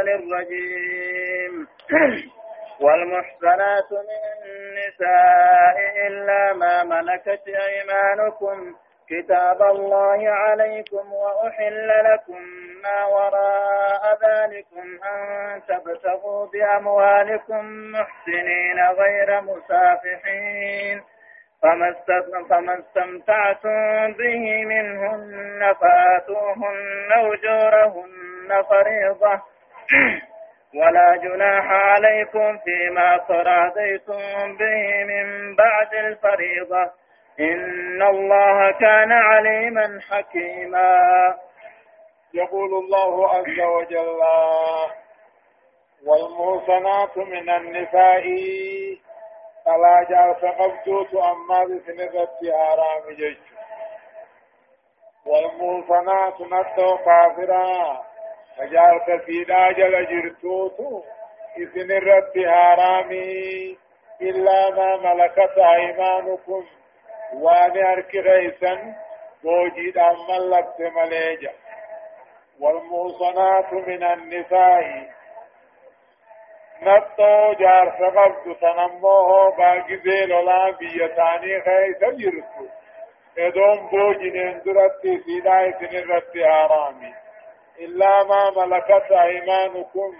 الشيطان الرجيم والمحصنات من النساء إلا ما ملكت أيمانكم. كتاب الله عليكم وأحل لكم ما وراء ذلكم أن تبتغوا بأموالكم محسنين غير مسافحين. فما استمتعتم به منهن فآتوهن أجورهن فريضة. ولا جناح عليكم فيما تراضيتم به من بعد الفريضة. إن الله كان عليما حكيما. يقول الله عز وجل والمحصنات من النساء فلا جارس قبضوت أما بسنرة حرام جيش. والمحصنات نتو كافرا فجارس سيدا جل جرتوت إسنرة حرامي إلا ما ملكت أيمانكم وان أرك غيسا وجد أما لك مليجا والمحصنات من النساء نطو جار سبب تنموه باقي ذي لولا بيتاني خيس جرسو ادوم بوجنين درتي سيداي سنرتي آرامي إلا ما ملكت أيمانكم.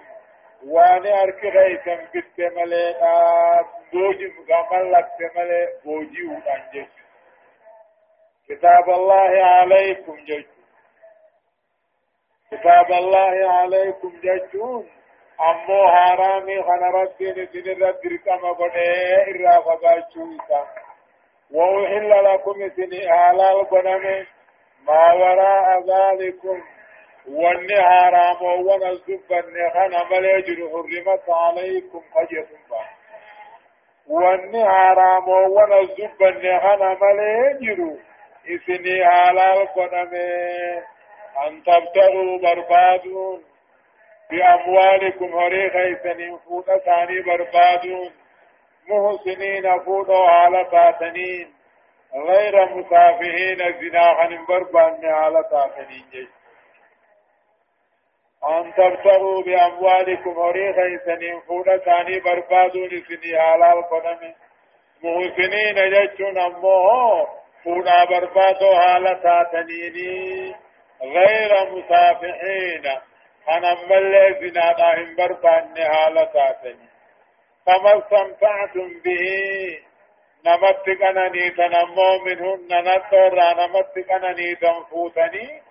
واني أركي غيثا بيت ملي بوجي لك ملي بوجي ودان كتاب الله عليكم جيش. كتاب الله عليكم ammoo haaraamii kana rabbiin isin irra dirqama godhee irraa fagaachuu isa وأحل لكم إذن حلال قنم ما وراء ذلكم. والنهار مون الزب النخن مليجر حرمت عليكم قجة والنهار مون الزب النخن مليجر إذن حلال قنم أن تبتغوا بربادون. بأموالكم هري خيسنين فوتا ثاني بربادون. محسنين فوتا على تاتنين غير مسافهين الزنا خن بربان على تاتنين جيش أن تبتغوا بأموالكم هري خيسنين فوتا ثاني بربادون سني على القدم محسنين جيشون أمو فوتا بربادو على تاتنين غير مسافحين أنا ملي زنا دائم بربان حالتاتني فما استمتعتم به. نمتك أنني تنمو منهن نتر نمتك أنني تنفوتني.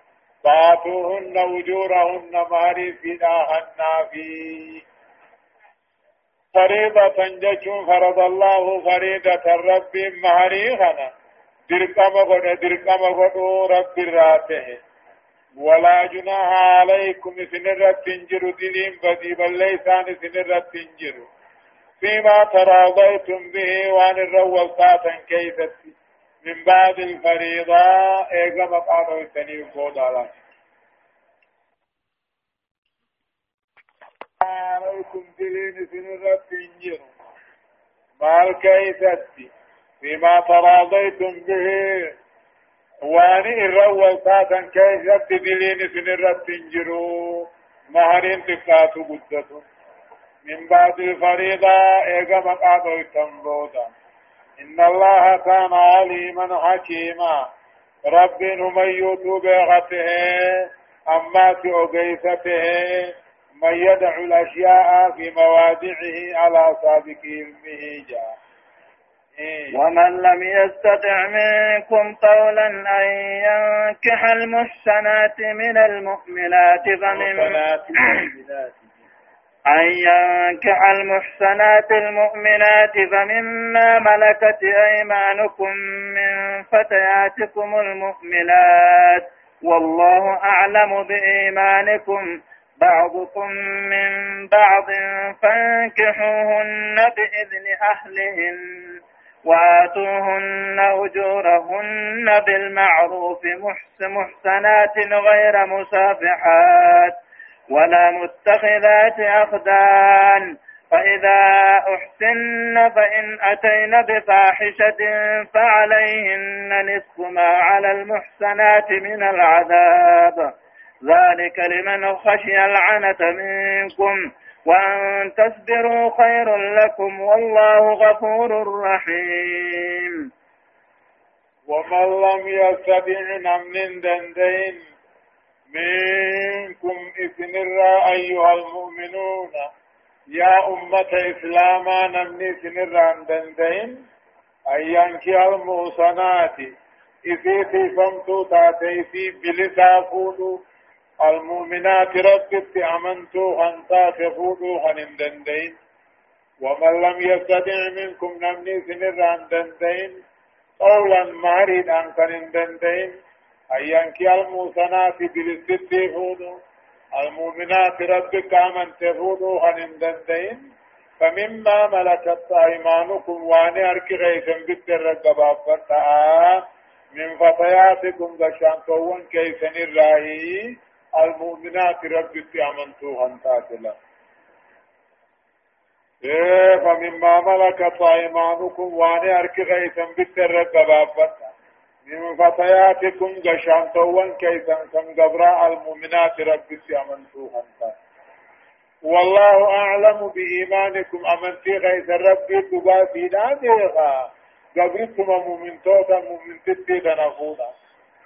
فاتوهن وجورهن مهري فداهن في. فريضة جشون فرض الله فريضة الرب مهري خنا. درقم قد درقم قد رب راته ولا جناح عليكم سنرة تنجر دليم بدي بل ليسان سنرة تنجر فيما تراضيتم به وان الرول ساتا كيست من بعد الفريضة ايقا مقام التنين بود على. عليكم دلين سنرة تنجر مال كيست فيما تراضيتم به. واني الرول ساتن كيف دلين سنرت تنجرو مهرين تقاتو قدتو. من بعد الفريضة ايقا مقاتو التنبودا إن الله كان عليما حكيما. رب نميت بغته أما في أقيسته من يدعو الأشياء في موادعه على سابق علمه. جاء ومن لم يستطع منكم قولا أن ينكح المحسنات من المؤمنات فمن أن ينكح المحسنات المؤمنات فمما ملكت أيمانكم من فتياتكم المؤمنات والله أعلم بإيمانكم. بعضكم من بعض فانكحوهن بإذن أهلهن وآتوهن أجورهن بالمعروف. محسنات غير مسافحات. ولا متخذات أخدان فإذا أحسن فإن أتين بفاحشة فعليهن نصف ما على المحسنات من العذاب ذلك لمن خشي العنة منكم وأن تصبروا خير لكم والله غفور رحيم ومن لم يستطع من دندين منكم إذن أيها المؤمنون. يا أمة إسلاما نمني سنران دندين أن ينكي المحصنات. إذي في فمتو تاتي في بلسا فودو المؤمنات ربت أمنتو خنتا فودو خنم دندين ومن لم يستطع منكم نمني سنران دندين قولا مارد أن كن دندين أن ينكي المحصنات بلسا فودو المؤمنات ربك آمن تفودوا عن دندين فمما ملكت أيمانكم واني أركي غيثا بالتر الرقباب من فتياتكم غشان كون كيسن الراهي المؤمنات ربك آمنتوا عن تاتلا إيه فمما ملكت أيمانكم واني أركي غيثا بالتر الرقباب من فتياتكم جشان توان كيسا كم قبراء المؤمنات ربي أمنتوها والله أعلم بإيمانكم أمنتي غيث ربي تبا في داديها قبرتم مؤمن توتا مؤمن تتي تنفونا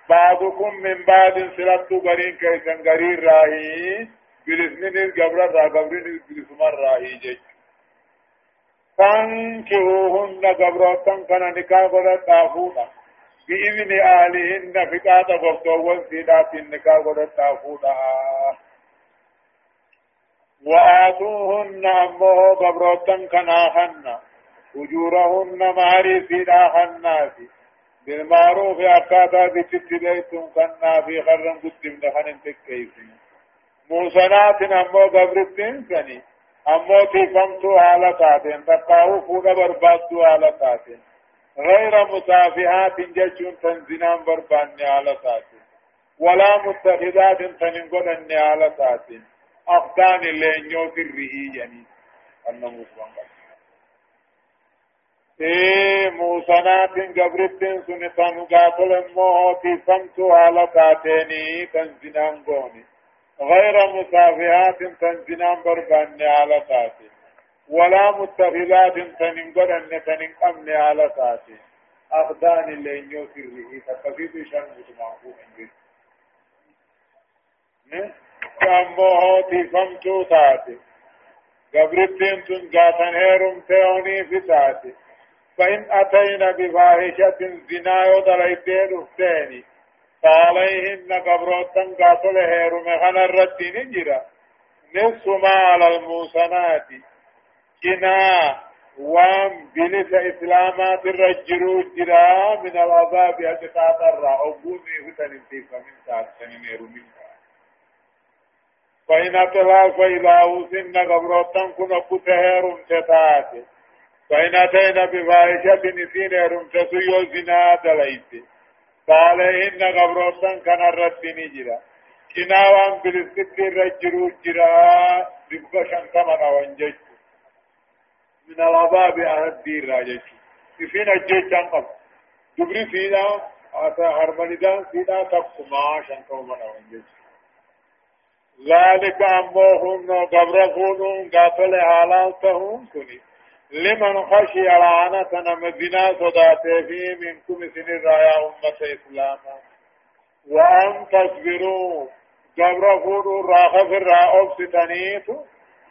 بعضكم من بعد سلطة قرين كيسا قرين راهي. بلسنين القبر را قبرين بلسمان راهي جيش فانكهوهن قبروتن كان نكاح قدر تافونا بإذن أهلهن فقاطة قفتوان سيدات النكاح ودتا فودا. وآتوهن أمه قبروتن كناهن. أجورهن مهري سيدا خناس بالمعروف أكاتا بتتليتم كنا في خرم قدم دخن تكيسن. موسنات أمه قبرتن سني. أمه تفمتو حالتاتين تقاو فودا بربادو حالتاتين غير مصافحات جشون تنزنان بربان ساتين. ولا متخذات تنقل ساتين. أخدان اللي نيوت الرئي يعني. أنه مصبان إيه موسنات قبرتين سنتان قاتل موتي سمتو على ساتيني تنزنان غير مصافحات تنزنان بربان ساتين. ولا متخذات تنقل أن تنقمن على ساتي. أخدان اللي ينيو سره تقفيد شان متمعفو انجل كامو تفمتو تاتي قبرتين تنقاتن هيرم تيوني في تاتي فإن أتينا بفاحشة زنا يدليتين افتيني فعليهن قبروتن قاتل هيرم خنا الرد نجرا نصف ما على الموسنات جنا وان بلس إسلامات الرجلو جرا من العذاب أجتاد الرا. أبوني فتن انتيك من ساعة سنين من فإن أتلا فإذا أوسن قبروتن كن كتهر تتات فإن أتينا بفاحشة نسين رمتسو يوزنا دليت. فعليهن قبروتن كان الرد نجرا. جنا وان بلس الرجلو جرا. ببقى شنكمنا وانجج. من العذاب أهدي الراجج فينا الجيش قبل. دبري فينا أتا هرمنيدان فينا تقما شنكو من وانجج ذلك أموهن قبرهن قاتل حالاتهم كني لمن خشي لعنة نمدنا صداته في منكم سن رايا أمة إسلاما. وأن تصبروا قبرهن راخف الرأوب ستنيتو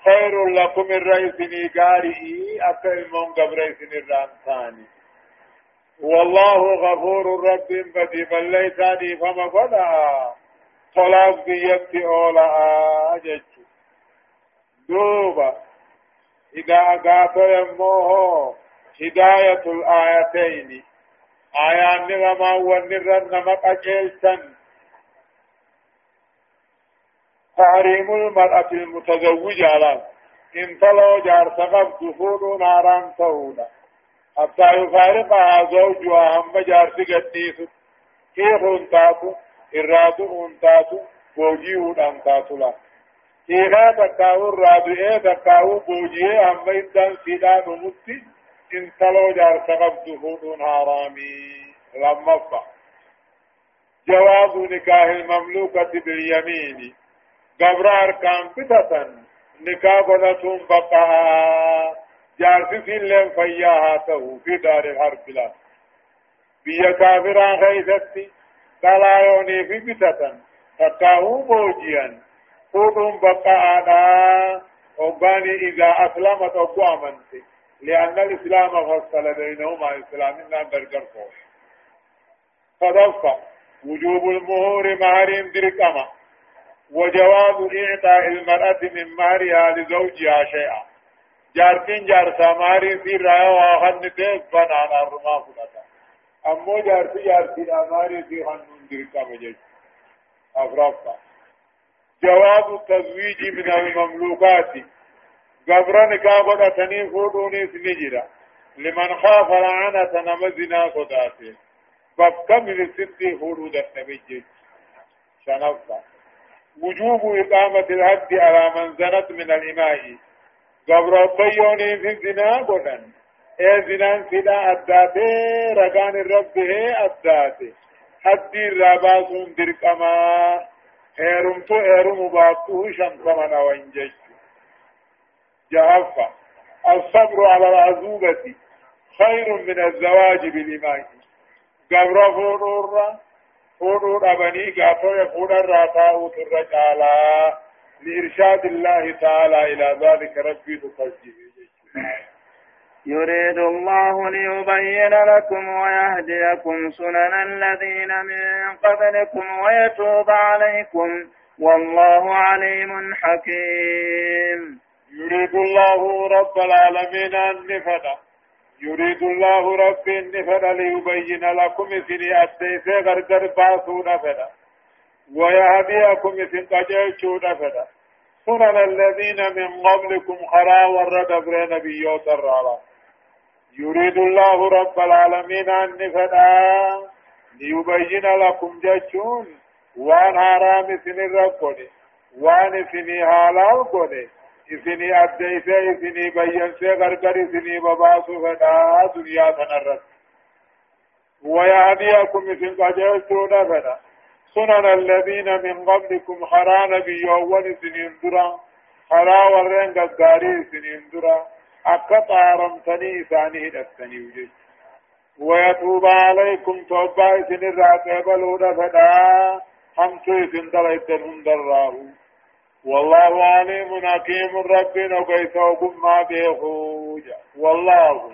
خير لكم الرئيس نيقاري أكل من قبريس الرانتاني والله غفور رب بدي بل ليساني فما فدا. طلاق بيبتي أولا. أجج. دوبا. إذا أقاط يموه هداية الآيتين. آيان نغما ونرن نمق أجلسن تحريم المرأة المتزوجة على إن تلو جار سقف دخول ناران تهودا حتى يفارقها زوجها هم جار سقديس كيخ تاتو إرادو تاتو بوجيه تاتو لا كيخا تكاو الرادو إيه تكاو بوجيه هم إدان سيدا نمتي إن تلو جار سقف دخول نارامي. لما فا. جواز نكاح المملوكة باليمين. قبر أركان فتة نكاح قدتهم بقاء جارسي سلم فياها تو في دار الحرب لا. بيا كافران غيثتي. قلا يوني في فتة تكاهو بوجيا فوقهم بقاء وقاني إذا أسلمت أقوى أمنتي. لأن الإسلام فصل بينهما. إسلامنا برقر فوش فضفة وجوب المهور مهر دركما. وجواز إعطاء المرأة من مهرها لزوجها شيئا. جارتين جارتا مهر في رأي وآخر نتيب بنانا الرما فلتا. أمو جارتي جارتي مهر في خنون دركما جيش أفرافة جواز التزويج من المملوكات قبر نكاح قدتني فودوني سنجرا لمن خاف لعنة نمزنا قداته فكم للست فروض النبي شنفة وجوب إقامة الحد على من زنت من الإماء. قبر الطيوني في الزنا قدن اي زنا سدا أداته رقان الرب هي أداته. حد الراباسون درقما هيرمتو هيرم باقوه شمسمنا وانجج جهفة الصبر على العزوبة. خير من الزواج بالإماء. قبر فورورا فورور أبني قاتو يقول الراتاو ترجالا لإرشاد الله تعالى إلى ذلك ربي تقجيه يريد الله ليبين لكم ويهديكم سنن الذين من قبلكم ويتوب عليكم والله عليم حكيم. يريد الله رب العالمين أن نفدا يريد الله رب النفر ليبين لكم سني أتيسي غرغر باسو نفدا ويهديكم سن قجيشو نفدا سنن الذين من قبلكم خرا ورد بر نبيوت الرارا يريد الله رب العالمين أن نفدا ليبين لكم جيشون. وأن حرام سن الرب وأن سني حلال قولي إسني أديسة إسني بيّنسة غرغر إسني بباسو فدا دنيا تنرد. ويهديكم إسن قجلتون فدا. سنن الذين من قبلكم خرا نبي أول سنين درا خرا ورين قداري سنين درا أكا طارمتني إساني هدتني وجد ويتوب عليكم توبا إسن الراتب فدا. همسو إسن دلائتن دراه والله عليم حكيم ربنا كيف ما بيخوج والله.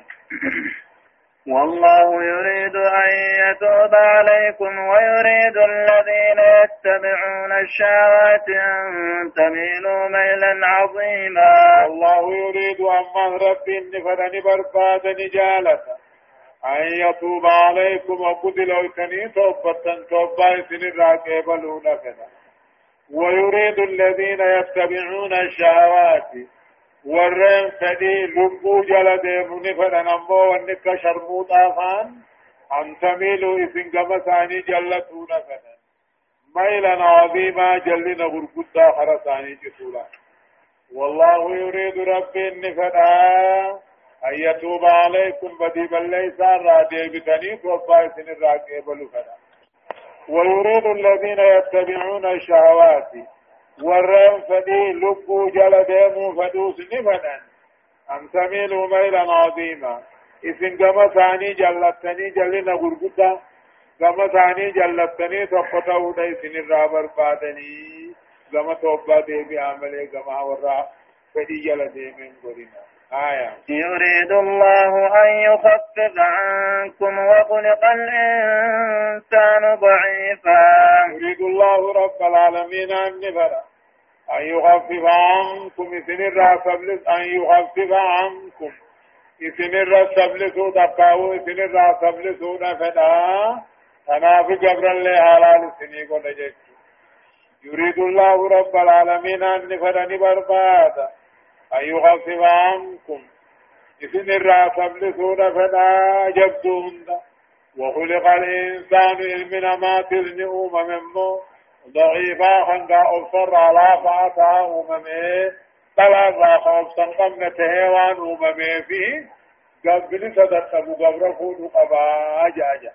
والله يريد أن يتوب عليكم ويريد الذين يتبعون الشهوات أن تميلوا ميلا عظيما. الله يريد أن ربي فدني برباد نجالة. أن يتوب عليكم وقتلوا كني توبة توبة سن الراكبلون كذا ويريد الذين يتبعون الشهوات ورين فدي لبو جل ديمون فدنمو ونك شرموط آفان. أن تميلوا إذن قم ثاني جلتون فدن ميلا عظيما جلنا غرقودا خرساني جسولا. والله يريد ربي النفدا أن يتوب عليكم بدي بل ليس رادي بتني توبا إذن الراقب لفدا ويريد الذين يتبعون الشهوات. ورم فدي لبو جل ديمو فدوس نفدا أن تميلوا ميلا عظيما إذن كما ثاني جلتني جلنا غرقدا كما ثاني جلتني تقطعوا ديسن الرابر بادني. كما توبا دي بعمله كما ورا فدي جل ديمين قرنا آية. يريد الله أن يخفف عنكم وخلق الإنسان ضعيفا. يريد الله رب العالمين أن نفر أن يخفف عنكم. إذن الرسبلس أن يخفف عنكم. إذن الرسبلس تبقاو إذن الرسبلس نفدا. تنافي جبرا لحلال سني قد يريد الله رب العالمين أن نفر نبربادا أن يخفف عنكم. إذن الرأس بلسون فلا جبتون وخلق الإنسان إلمنا ما تلني أمم ضعيفا خنقا أبصر على فاتا أممه طلع راخ أبصر قمنا تهيوان أممه فيه. قبل صدق أبو قبر فود قبا أجا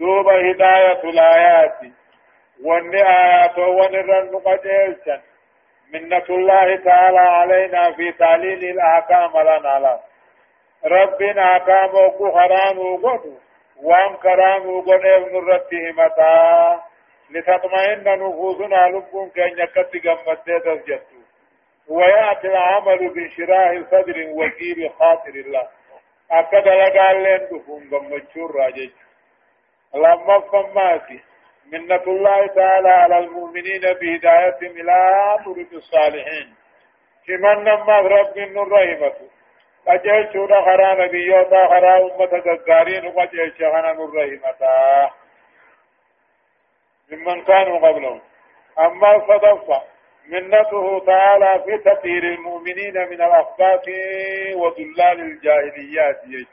دوب هداية الآيات. وان آيات ونرن قجيلشا منة الله تعالى علينا في تعليل الأحكام لنا لا. ربنا أحكام وكو حرام وقدو وان كرام وقدو ابن رته متى لتطمئن نفوسنا لبون كأن يكت قمت تسجدوا ويأتي العمل بانشراح صدر وكيل خاطر الله. أكد لقال لين دفون قمتشور راجج لما فماتي منة الله تعالى على المؤمنين بهدايتهم إلى طرق الصالحين. كمن نما رب النور رحمة قجل شورا خرا نبيوتا خرا أمة قارين وقجل شغنا نور رحمة ممن كانوا قبلهم. أما الصدفة منته تعالى في تطهير المؤمنين من الأخباث وذلال الجاهليات. يجب.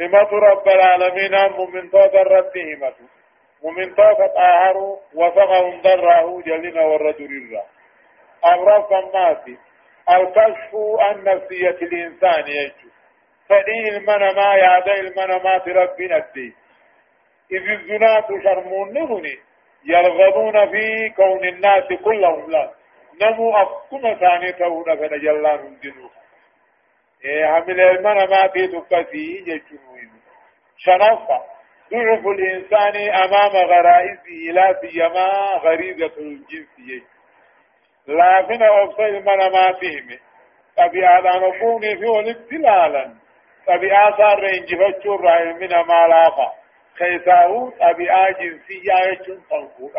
همة رب العالمين مؤمن توت الرب مؤمن توت طاهروا وسقهم ضره جلنا والرجل الرا. أمر الناس الكشف عن نفسية الإنسان يجب فدين المنما يعد المنمات ربنا الدين إذ الزنات شرمون نغني يرغبون في كون الناس كلهم لا. نمو أفكما ثاني تهون فنجلان هندنوها إيه عمل المنا ما في تكسي يجنوين شنفة ضعف الإنسان أمام غرائزه لا سيما غريزة الجنس يجن لكن أفصل المنا ما فيه طبيعة نكون في الابتلالا طبيعة صار رنجفتشو الرحيم من ما لافا. خيساو طبيعة جنسية يجن تنفوق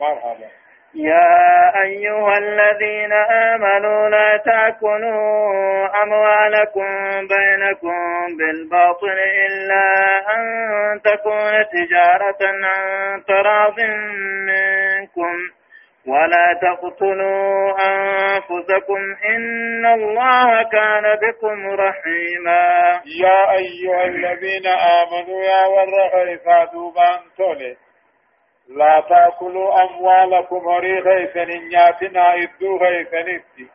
مرحبا. يا أيها الذين آمنوا لا تأكلوا أموالكم بينكم بالباطل إلا أن تكون تجارة عن تراض منكم ولا تقتلوا أنفسكم إن الله كان بكم رحيما. يا أيها الذين آمنوا يا ورغي فادوبان تولي. لا تأكلوا أموالكم هري غيثن نياتنا إدو غيثنتي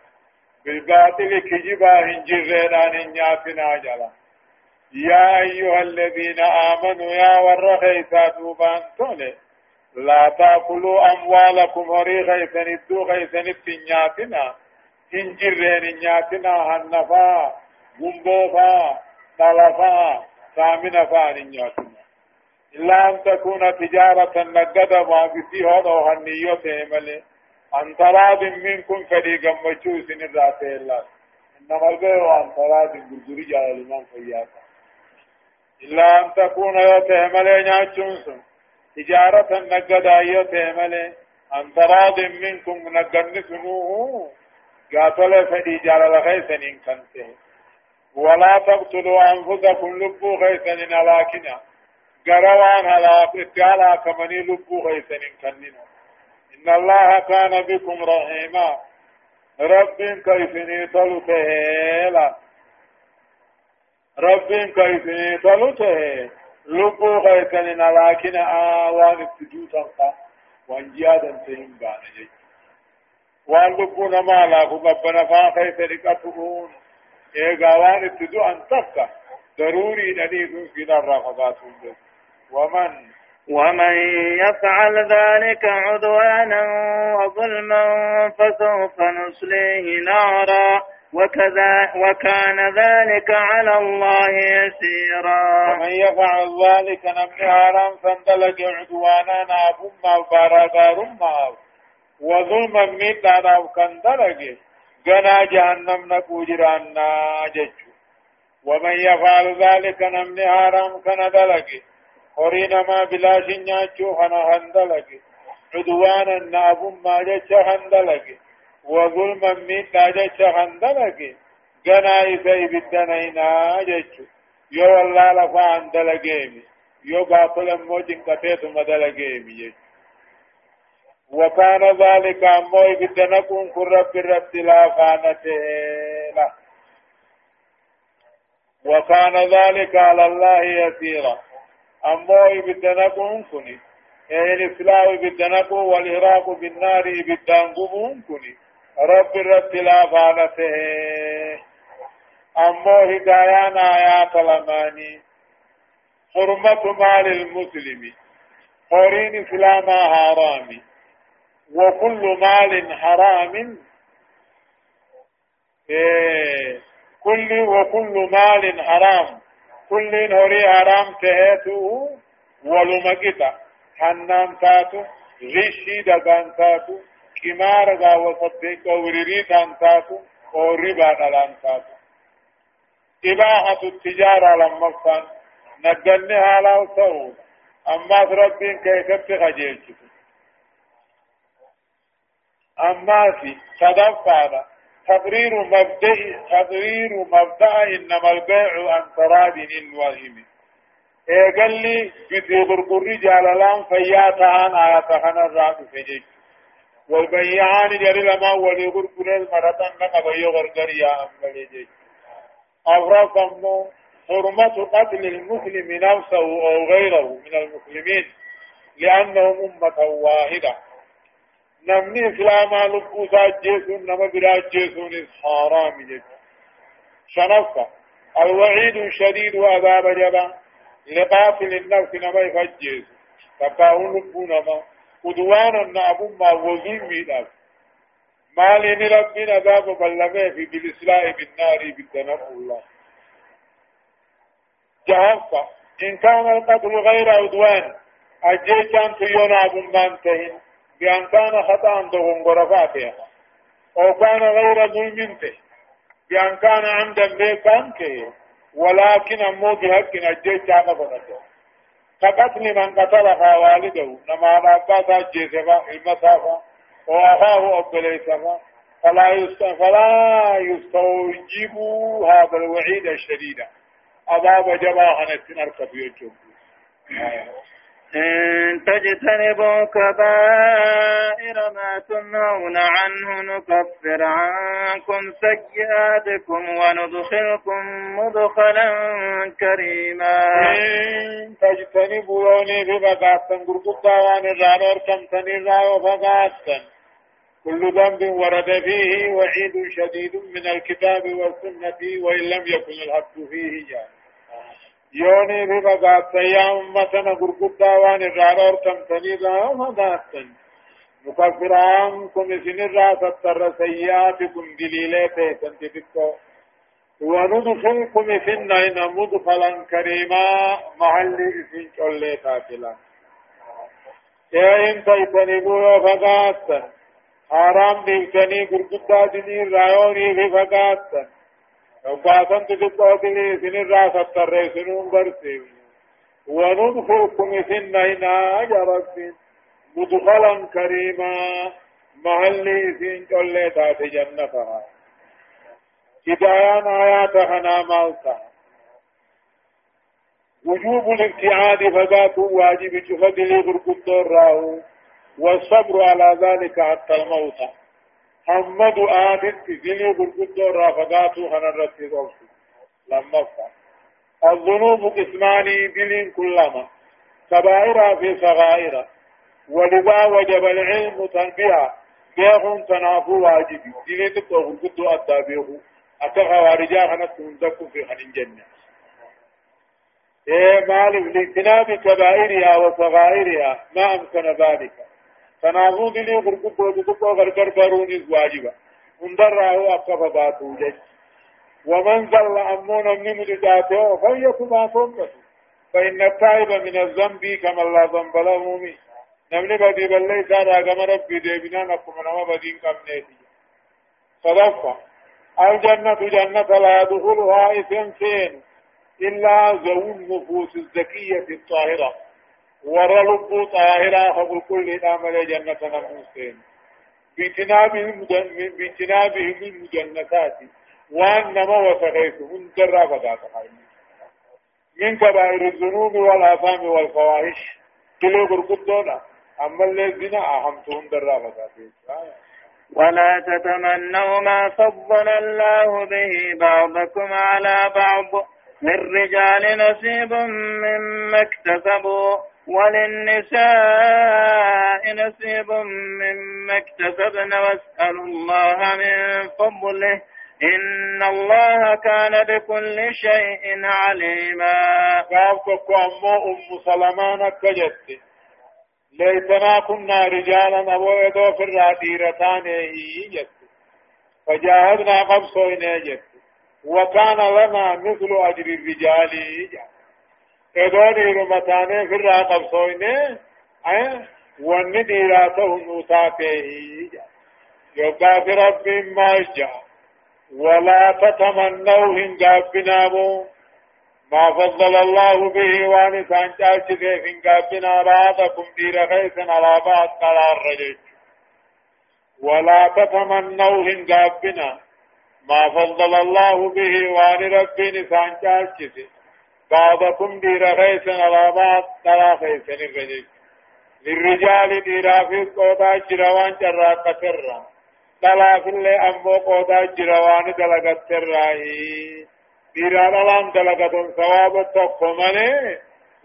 بالباطل كجبا هنجرين نياتنا جلا. يا أيها الذين آمنوا يا ورغيثا دوبان تولي لا تأكلوا أموالكم هري غيثن إدو نياتنا هنجرين نياتنا هنفا غنبوفا طلفا سامنفا نياتنا إلا أن تكون تجارة نقدة ما بسي هذا وهنية ملي أن تراد منكم فريقا مجوس الرات الله إنما البيع أن تراد بالجري جاء الإمام فياتا إلا أن تكون يتهمل ناتشونس تجارة نقدة يتهمل أن تراد منكم نقدن سنوه قاتل فدي جال لغيثن إن كنته ولا تقتلوا أنفسكم لبوا غيثن لكنه قروان هلا اتعالى كمني لبو غيثن كننا إن الله كان بكم رحيما. رب كيفني تلته رب كيفني تلته لبو غيثن لكن آوان ابتجوتا وان جيادا تهم بانا جي وان لبو نما لا قبنا فان خيثن كتبون ايقا وان ابتجو أن ضروري نديد في نار رافضاتهم بس ومن ومن يفعل ذلك عدوانا وظلما فسوف نصليه نارا. وكذا وكان ذلك على الله يسيرا. ومن يفعل ذلك نمني حرام فندلق عدوانا نابما باراغارما وظلما ميتا كندلق جنا جهنم نكوجرانا جج ومن يفعل ذلك هورينا ما بلا شنياچو خنا هندلك عدوانا نابم ما جچ هندلك وظلما من جچ هندلك غنا يسي بدنينا جچ يو الله لفا هندلگيمي يو باطل موجن كتيت مدلگيمي جچ وكان ذلك أموي بدنكم كرب الرب لا فانته له وكان ذلك على الله يسيرا أمو إبدنكم كني أي الإفلاء إبدنكم والإراق بالنار إبدانكم كني رب الرب لا فانته أمو هدايان آيات لماني حرمة مال المسلم. قرين إسلاما حرام. وكل مال حرام. إيه. كل وكل مال حرام. كل نوري حرام تهيته ولمكتا حنان تاتو غشي دقان تاتو كمار غاوة صدق وريري تان تاتو وربا دلان تاتو إباحة التجارة لما كان نقلني هالا وسعود أما ربين كيف تخجيل أما في صدفة تبرير مبدأ تبرير مبدأ إنما البيع عن تراد وهم إيه قال لي؟ في غرغر جالالان فياتا أنا آياتهن الراب فجيج. والبيعان جري لما ولي غرغر المرتان لما بيو غرغر يا أمبلي جيج أفرقم حرمة قتل المسلم نفسه أو غيره من المسلمين لأنهم أمة واحدة. نمني إسلاما لبوسا جيسون نما بلا جيسون حرام جد شنفة الوعيد الشديد وعذاب جبا. لقاتل النفس نما يفجيس تقاون لبو نما قدوانا نابو ما وظلم ميداف ما لين ربنا عذاب بلغه في بالإسلاء بالنار بالتنبو الله. جهنفة إن كان القتل غير عدوان. أجيشان تيونا أبو مانتهن بأن كان خطأ دهم غرفاته أو كان غير ظلم بأن كان عمدا بيكان كي ولكن أمو بحق أجيش عما فنده كقتل من قتلها والده نما ناباتا جيسفا المسافة وأخاه أبليسفا فلا فلا يستوجب هذا الوعيد الشديد. أباب جماعة نركب يجب إن تجتنبوا كبائر ما تنهون عنه نكفر عنكم سيئاتكم وندخلكم مدخلا كريما. إن تجتنبوا يوني في بقاتا قرقودا وان الرانور كم تنرى وفقاتا كل ذنب ورد فيه وعيد شديد من الكتاب والسنة وإن لم يكن الحق فيه جاء يوني في بقات يا أمتنا قرقودا وان الرارور تمتني لا مداتن مكفر عنكم سن الراس التر سيئاتكم دليلات تنتفكو وندخلكم في النين مدخلا كريما محل اسم كل تاكلا. يا إن تيتنبوا فقاتن. حرام بيتني قرقودا دني رأيوني في تجدوا به سن الراس التر سنون برسي. وندخلكم سن هنا جرس مدخلا كريما. محل سن جل تات جنة هدايان آيات هنا مالتا وجوب الابتعاد فذات واجب جهد لغرقود راهو والصبر على ذلك حتى الموت. حمد آدت دلي برقدو رافقاتو هنرت روسو لما فا. الذنوب قسماني دلين كلما. كبائر في صغائر ولذا وجب العلم تنبيها. بيخون تنافو واجبي دلين تقو برقدو أدابيهو أتغى وارجا خنت تنزكو في خنين جنة. إيه مالك لاجتناب كبائرها وصغائرها ما أمكن ذلك. تنافو دلي غرقو دكو غرغر بروني واجبا اندر أكف باتو جج ومن ظل أمون من مدجاته فليكما تومته فإن التائب من الذنب كما لا ذنب له مي نمني بدي بلي سارا كما ربي ديبنا نكم نما بدين كم نيتي صدفة الجنة جنة لا يدخلها إثم إلا ذو النفوس الزكية الطاهرة ورى لب طاهرة فقل كل عمل جنة نموسين باجتنابهم باجتنابهم المجنتات وان نما وسغيثهم جرى فقات من كبائر الذنوب والآثام والفواحش كله قرقدونا أما الذين أهمتهم درى فقات ولا تتمنوا ما فضل الله به بعضكم على بعض للرجال نصيب مما اكتسبوا. وللنساء نصيب مما اكتسبن واسألوا الله من فضله إن الله كان بكل شيء عليما. قابتك أمو أم سلمان كجت. ليتنا كنا رجالا أبو يدو في الراديرتان جت. فجاهدنا قبصوين جت. وكان لنا مثل أجر الرجال جت. إدوني رمتاني في الرا قبصوين واني ديراته نوتاته يبقى في ربي ما جاء. ولا تتمنوا هن قابنامو ما فضل الله به وان سانجاش هن قابنا بعضكم دير خيسا على بعض قرار رجل. ولا تتمنوا هن قابنا ما فضل الله به وان ربي سانجاش بعضكم دير خيسا على بعض قرار خيسا رجل للرجال ديرا في قوضا جروان جراء قترا. دلاف اللي أمو قودا جروان دلغت الرائي ديران الان دلغتون ثواب تقومني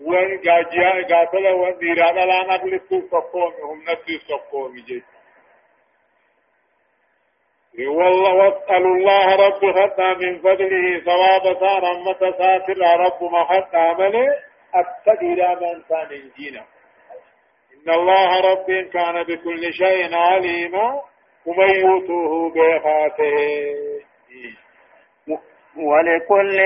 وان جاجيا قاتل وان ديران الان أقلتو تقومي هم نتو تقومي جيش والله واسألوا الله رب خطا من فضله ثواب سار أمة ساتر رب ما خطا عمله. أبتدي من كان جينا إن الله رب كان بكل شيء عليما ومن يؤتوه بخاته ولكل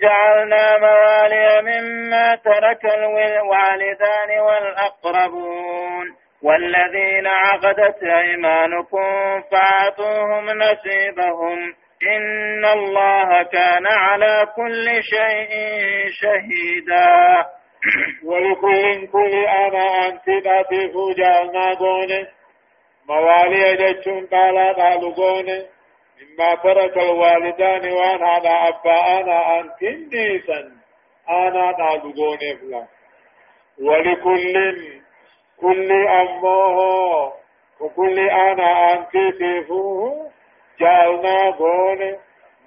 جعلنا موالي مما ترك الوالدان والأقربون. والذين عقدت أيمانكم فأعطوهم نصيبهم إن الله كان على كل شيء شهيدا. ولكل كل أنا أنت ذاتي فوجعنا دونه موالي جتشون قالا قالوا مما ترك الوالدان وأنا على أباءنا أن تنديسا أنا قالوا فلا. ولكل كل أمه وكل أنا أنت تفوه جعلنا قون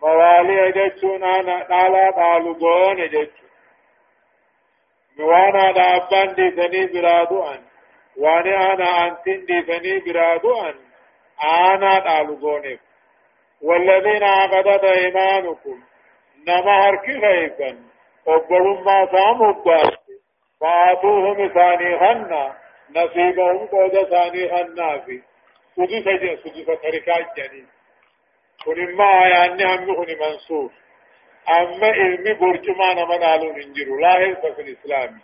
موالي جتشون أنا قالا قالوا قون جتشون وأنا على أبان ديسني برادو أن واني أنا انتن ديفني برادو ان أنا دالغونيف والذين عقدت ايمانكم نما هركي غيبا وقلوا ما ساموا فاتوهم ثاني هنا نصيبهم قود ثاني هنا في سدس جن سدس تركات جنين كن ما يعني هم كن منصور أما علمي برجمان من آلون انجروا لا هي في الإسلام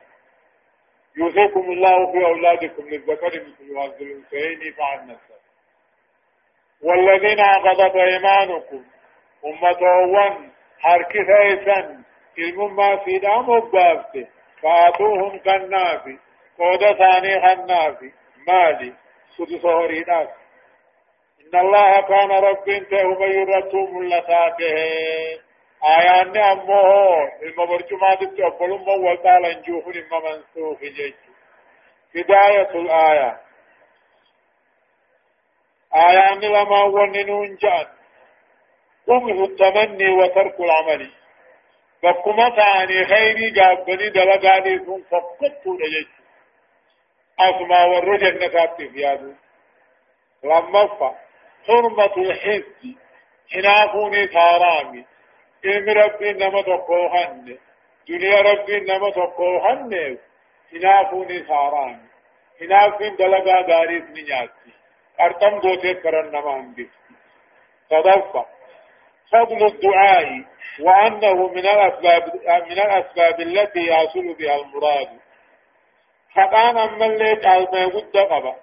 يوصيكم الله في أولادكم للذكر مثل هذا الأنثيين فعن نفسه والذين عقدت أيمانكم أمة ون حركي ثيسا علم ما في دام وبافته فآتوهم كالنافي قود ثاني خنافي مالي سدس هريدات إن الله كان رب انتهوا من يرتو ملتاته آيان أمه المبرجمات تقبلون موتا لنجوه لما منسوخ جيش بداية الآية آيان لما وننون جان قمه التمني وترك العمل بكما تاني خيري جابني دلقاني ثم فقدت والرجل نتابت في هذا. لما حرمة الحزب حنافوني تارامي. علم ربي نما تقوهن دنيا ربي نما تقوهن هنافوني ساران هنافين دلقا داريس نياتي. أرتم دوتي کرن نما هندس صدفة. فضل الدعاء وأنه من الأسباب من الأسباب التي يحصل بها المراد. فقان أما اللي قال ما قد قبا.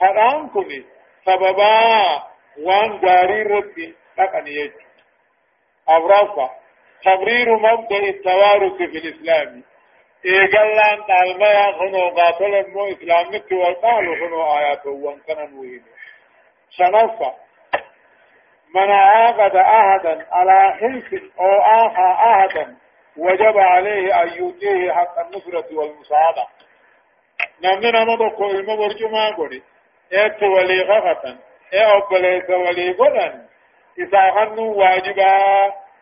فقان كني سببا وان جاري ربي تقن يجي أبرافا تبرير مبدأ التوارث في الإسلام إيقلان تعلمها خنو قاتل مو إسلامك وقالوا خنو آيات وانكنا نوهين شنفا من عاقد أحدا على حلف أو آخى أحدا وجب عليه أن يؤتيه حق النصرة والمساعدة نمنا مدوكو المبرج ما قولي إيه ولي غفتا إيه أبليس ولي قدن إذا غنوا واجبا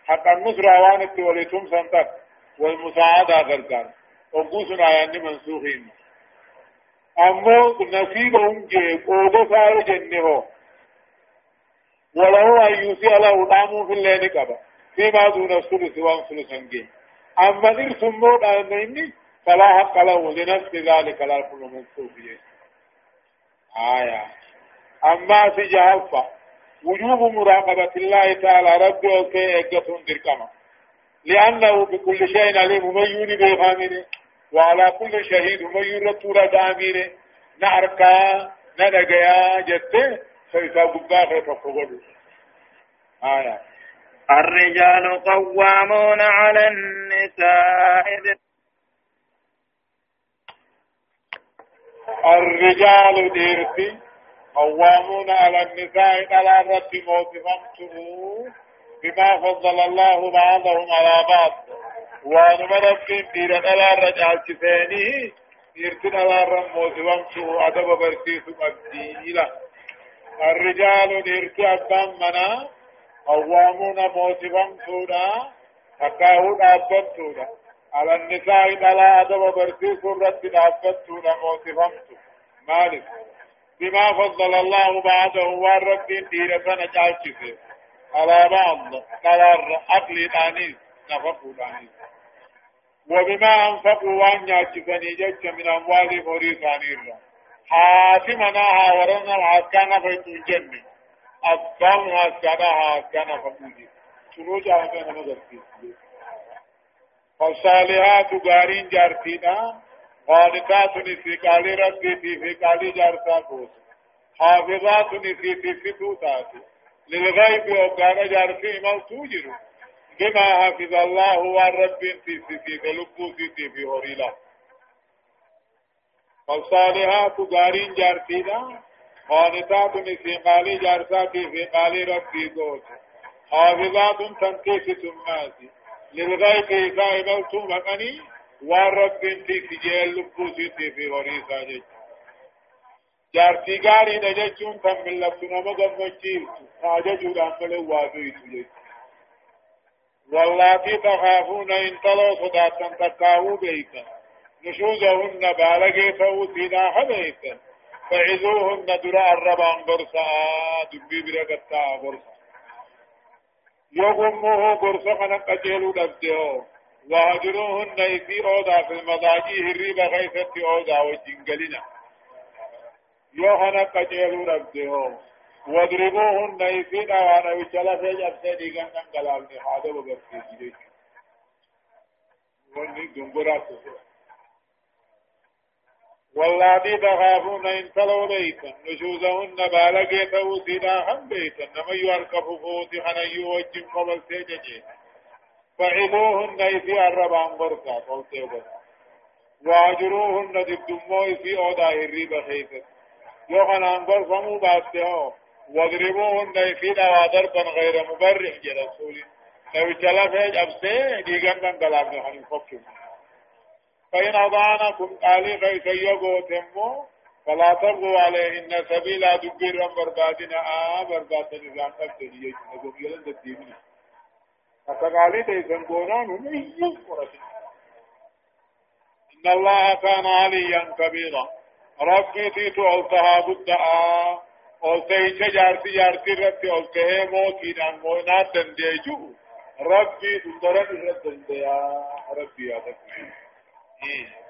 حق النصرة وانت وليتم سنتك والمساعدة غرقان وقوسنا يعني منسوخين أمو نصيبهم جي قودو فارو جنه وله يوسي على ودامو في الليل قبا فيما دون الثلث وان ثلثا أما إرث مود أنني فلا حق له لنفس ذلك لا كل منصوب آية. أما في جهفة وجوب مراقبة الله تعالى ربي أوكي إجتهم دركما. لأنه بكل شيء عليم ميوني بيغامره وعلى كل شهيد ميون رتورة داميره نعركا ندقيا جته فإذا قبا فقبلوا آية. الرجال قوامون على النساء الرجال ديرتي قوامون على النساء على الرد موتفمتم بما فضل الله بعضهم على بعض. وانما دير على الرجال كفاني ديرتي على الرد موتفمتم أدب برسيس مبديلا الرجال ديرتي أبان منا قوامون موتفمتونا تكاهو دابتونا على النساء دلا أدب برسي سرت دابت نموت فمت مالك. بما فضل الله بعده والرب دير سنة على بعض قرار عقل دانيس نفقه دانيس وبما أنفقوا وأن يأتفني جج من أموال مريد عنير حاتمنا هاورنا وعسكانا فيتو الجنة أصدام وعسكانا هاكانا فقودي شنو جاء من فصالحات گارین جارتی نا قانتات نسی کالی رکھتی تھی فی جارتا کوس حافظات نسی تھی فی توتا تھی للغیب او کانا جارتی امو توجرو بما حافظ الله والرب في سيتي قلبو سيتي في هوريلا فالصالحات غارين جارتي دا نسي قالي جارتا تي في قالي رب تي دوت حافظات تنكيس تماتي إذا إملتم مقني والرب انتي سجيل لبوسي في غريسا جيش جارتي غاري نججون تم من لبسنا مغمجيل ناججو دامل وادويت جيش واللاتي تخافون إن تلو صداتا تكاهو بيتا نشوزهن بالغي فوتنا حبيتا فعزوهن درا الربان برسا دبي برقتا برسا يغمه برسا خنا قجلو دبدهو واجروهن في أودا في المضاجي هريبا غيثت أودا وجنجلنا. يوهنا قجلو دبدهو واضربوهن في دوانا وچلا في جبسه ديگن ننگلالني حاده وبرسي جيش وني دنگرا سوسو واللاتي تخافون إن تلو بيتا نشوزهن بالغي توسيدا هم بيتا نما يركب فوت خنيو وجن قبل سيجي فعلوهن إذي الربان بركا قلتي بس واجروهن دبدمو إذي أودا هريب خيثت يوخن أنبر فمو باتهو واضربوهن إذي دوا ضربا غير مبرح جرسول لو جلفه جبسه ديگن دن دلابن خنين فكر فإن أضعنكم قالي خيس يقوتمو فلا تبغوا عليهن سبيلا دبير بربادنا آه برباد نظام أبتدي يجنبهم يلن الدين فقالي تيسن قونان هم إن الله كان عليا كبيرا. ربي تيتو ألتها بدعا ألتهي جارتي جارتي ربي ألتهي موتي نان موينات دنديجو ربي تندرد ردنديا ربي يا ربي.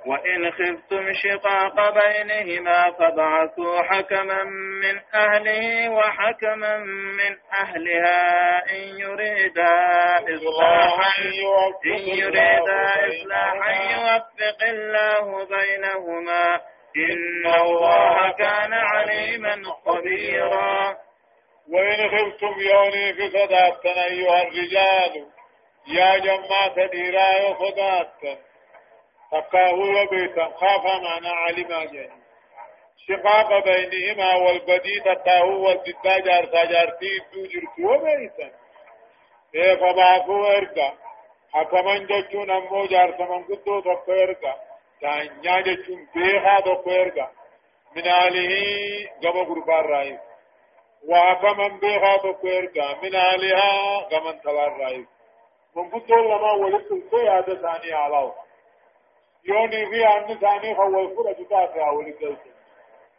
وإن خفتم شقاق بينهما فابعثوا حكما من أهله وحكما من أهلها إن يريدا إصلاحا إن يريدا إصلاحا يوفق الله بينهما إن الله كان عليما خبيرا. وإن خفتم يوني في صداتنا أيها الرجال يا جماعة ديرا صداتنا تقاه وبيتا. خاف معنا علما جاني شقاق بينهما والبدي تقاه والجدا جارتا جارتي توجرت وبيتا. إيه فبعثوا إرقا. حكما جتون أمو جارتا من قدو تقو إرقا. تانيا جتون بيخا تقو إرقا. من آله قم قربان رئيس وحكما بيخا تقو إرقا. من آلها قم تلار رئيس من قدو لما ولدت القيادة ثانية علاوه يوني في عن ثاني هو الفرة تتابع ولدلت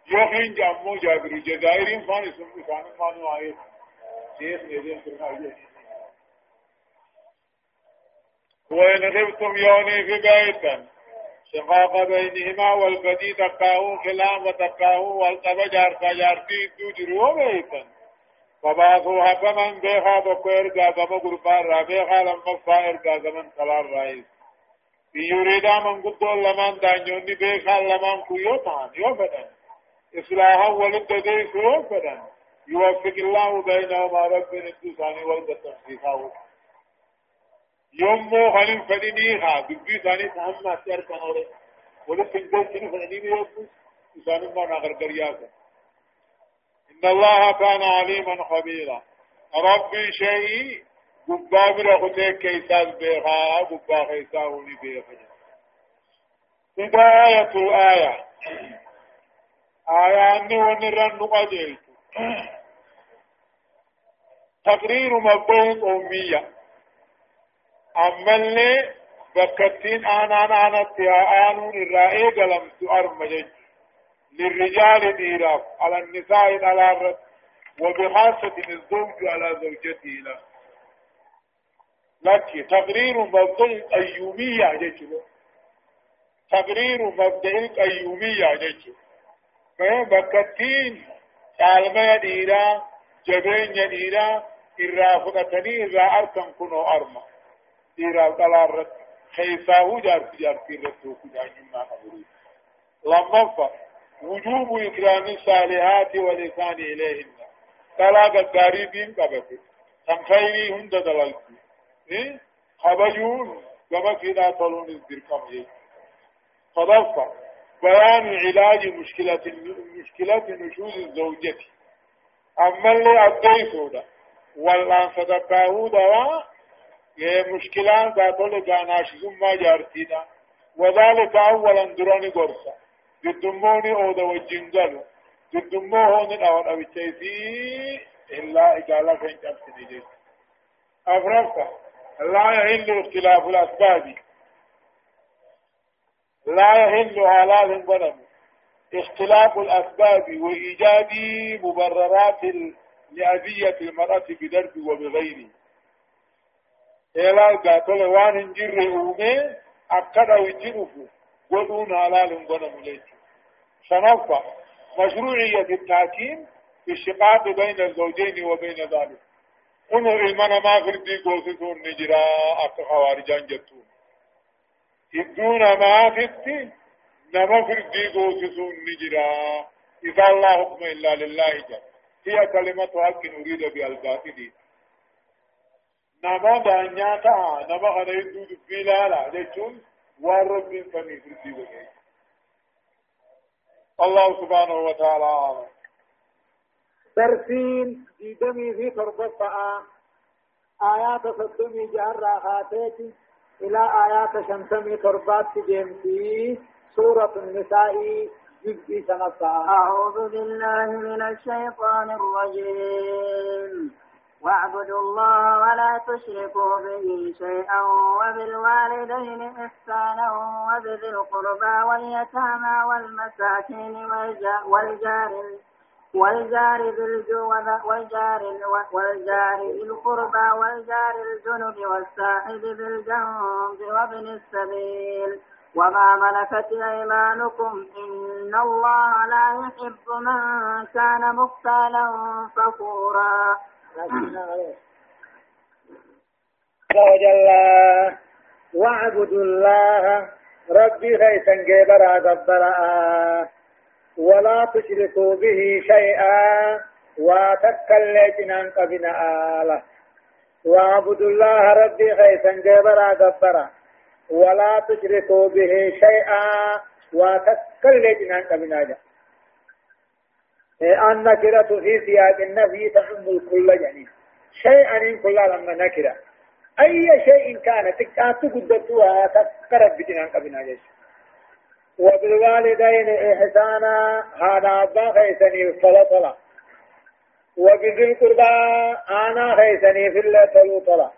يوخين جامو جابر جزائرين فاني سمو كان فانو آيه دي وإن خفتم يوني في بيتا شقاق بينهما والبدي تقاهو خلاف تقاهو والقبا جارتا جارتي تجروا بيتا فبعثوا حكما بيخا بكو ارقا بما قربان را بيخا لما فا ارقا قلال رئيس يريدا من قدو لمن دانيوني بيخا لمن كيوتان يوفدن إصلاحا ولد ديس يوفدن يوفق الله بينهما رب الدساني والبتنسيخا يوم خليل فدينيها ببي ثاني تهم أسير كنوري ولد تنجل كني فديني يوفو إساني ما نغر قرياسا إن الله كان عليما خبيرا ربي شيء قبا برغتك كيساز بيخا قبا خيساوني بيخا هداية الآية آية أني ونرن نقجلت تقرير مبدأ أمية أما اللي بكتين آنا آنا تيا آنون الرائي قلم سؤال مجج للرجال ديراف على النساء على الرد وبخاصة الزوج على زوجته له لك تقرير مبدأ الأيومية جيشه تقرير مبدأ الأيومية جيشه فهم بكتين. تعلم ديرا جبين ديرا إرا فقتني إرا أركن كنو أرما. ديرا قلال خيساه جارتي جارتي رتوك جانيما قبري لما وجوب إكرام الصالحات والإحسان إليهن. طلاق الدارين قبته تنخيري هند دلالتي؟ خبجون كما كنا طلون إيه فضفة بيان علاج مشكلة مشكلة نشوز الزوجة أما اللي أديته والآن صدقاه دوا مشكلان ذاتول جاناش ثم جارتينا وذلك أولا دراني قرصة ضدموني أو دو الجنجل ضدمو هون الأول أو التيسي إلا إجالة فين تبسني جيس أفرقا لا يهل اختلاف الأسباب. لا يهل حلال بنم. اختلاف الأسباب وإيجاد مبررات لأذية المرأة بدرب وبغيره. إلا قاتل وان انجر أومي أكد أو انجره ودون حلال بنم ليس. شنفة مشروعية التحكيم في الشقاق بين الزوجين وبين ذلك. كنو المنا ما فردي قوسسون نجرا أكا خوارجان جتون إدون ما فردي نما فردي قوسسون نجرا إذا الله حكم إلا لله جل هي كلمة حق نريد بالباطل نما دانياتا نما خنا يدو دبيلا لا جتون والرب فمي فردي وجه الله سبحانه وتعالى درسين ديدمي في تربطة آيات صدمي جهر راخاتيت إلى آيات شمسمي تربات جيمتي سورة النساء جزء سنة أعوذ بالله من الشيطان الرجيم واعبدوا الله ولا تشركوا به شيئا وبالوالدين إحسانا وبذي القربى واليتامى والمساكين والجار والجار والجار والجار القربى والجار الجنب والساحب بالجنب وابن السبيل. وما ملكت أيمانكم إن الله لا يحب من كان مختالا فخورا. وجل واعبدوا الله ربي خيسا جبرا جبرا ولا تشركوا به شيئا وتكلتنا قبنا آلة. واعبدوا الله ربي خيسا جبرا جبرا ولا تشركوا به شيئا وتكلتنا قبنا جا. النكرة في سياق النفي تعم الكل يعني شيئا إن كل لما نكرة. أي شيء كان تكاتو قدرتها تكرت بجنان قبنا جيش. وبالوالدين إحسانا. هذا أبا خيسني فلا طلا وبذي القربى أنا خيسني في الله تلو طلا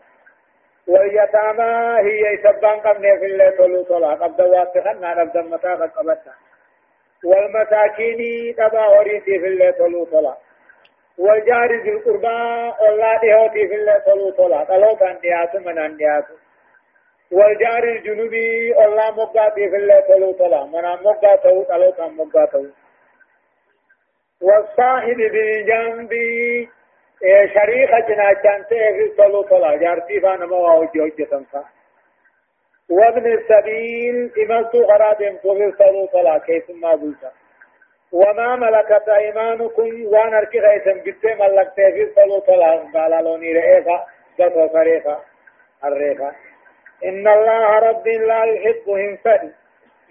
واليتامى هي سبان قبني في الله تلو طلا قبض واتخنا قبض متاقا قبضنا والمساكين تبا وريتي في الله تلو طلا والجار ذي القربى الله ديوتي في الله طلو طلع طلو كان دياتو من ان دياتو والجار الجنوبي الله مقاتي في الله طلو طلع من ان مقاتو طلو كان مقاتو والصاحب بالجنب شريخة جناچان في طلو طلع جارتي فانا مواوجي وجه وابن السبيل إمسو خراب في طلو طلع كيف ما بلتا. وما ملكت أيمانكم وان أركي غيثم بيت ملكت في صلو طلع قال لوني رئيفا قطو فريفا الريفا إن الله رب لا يحب هنفد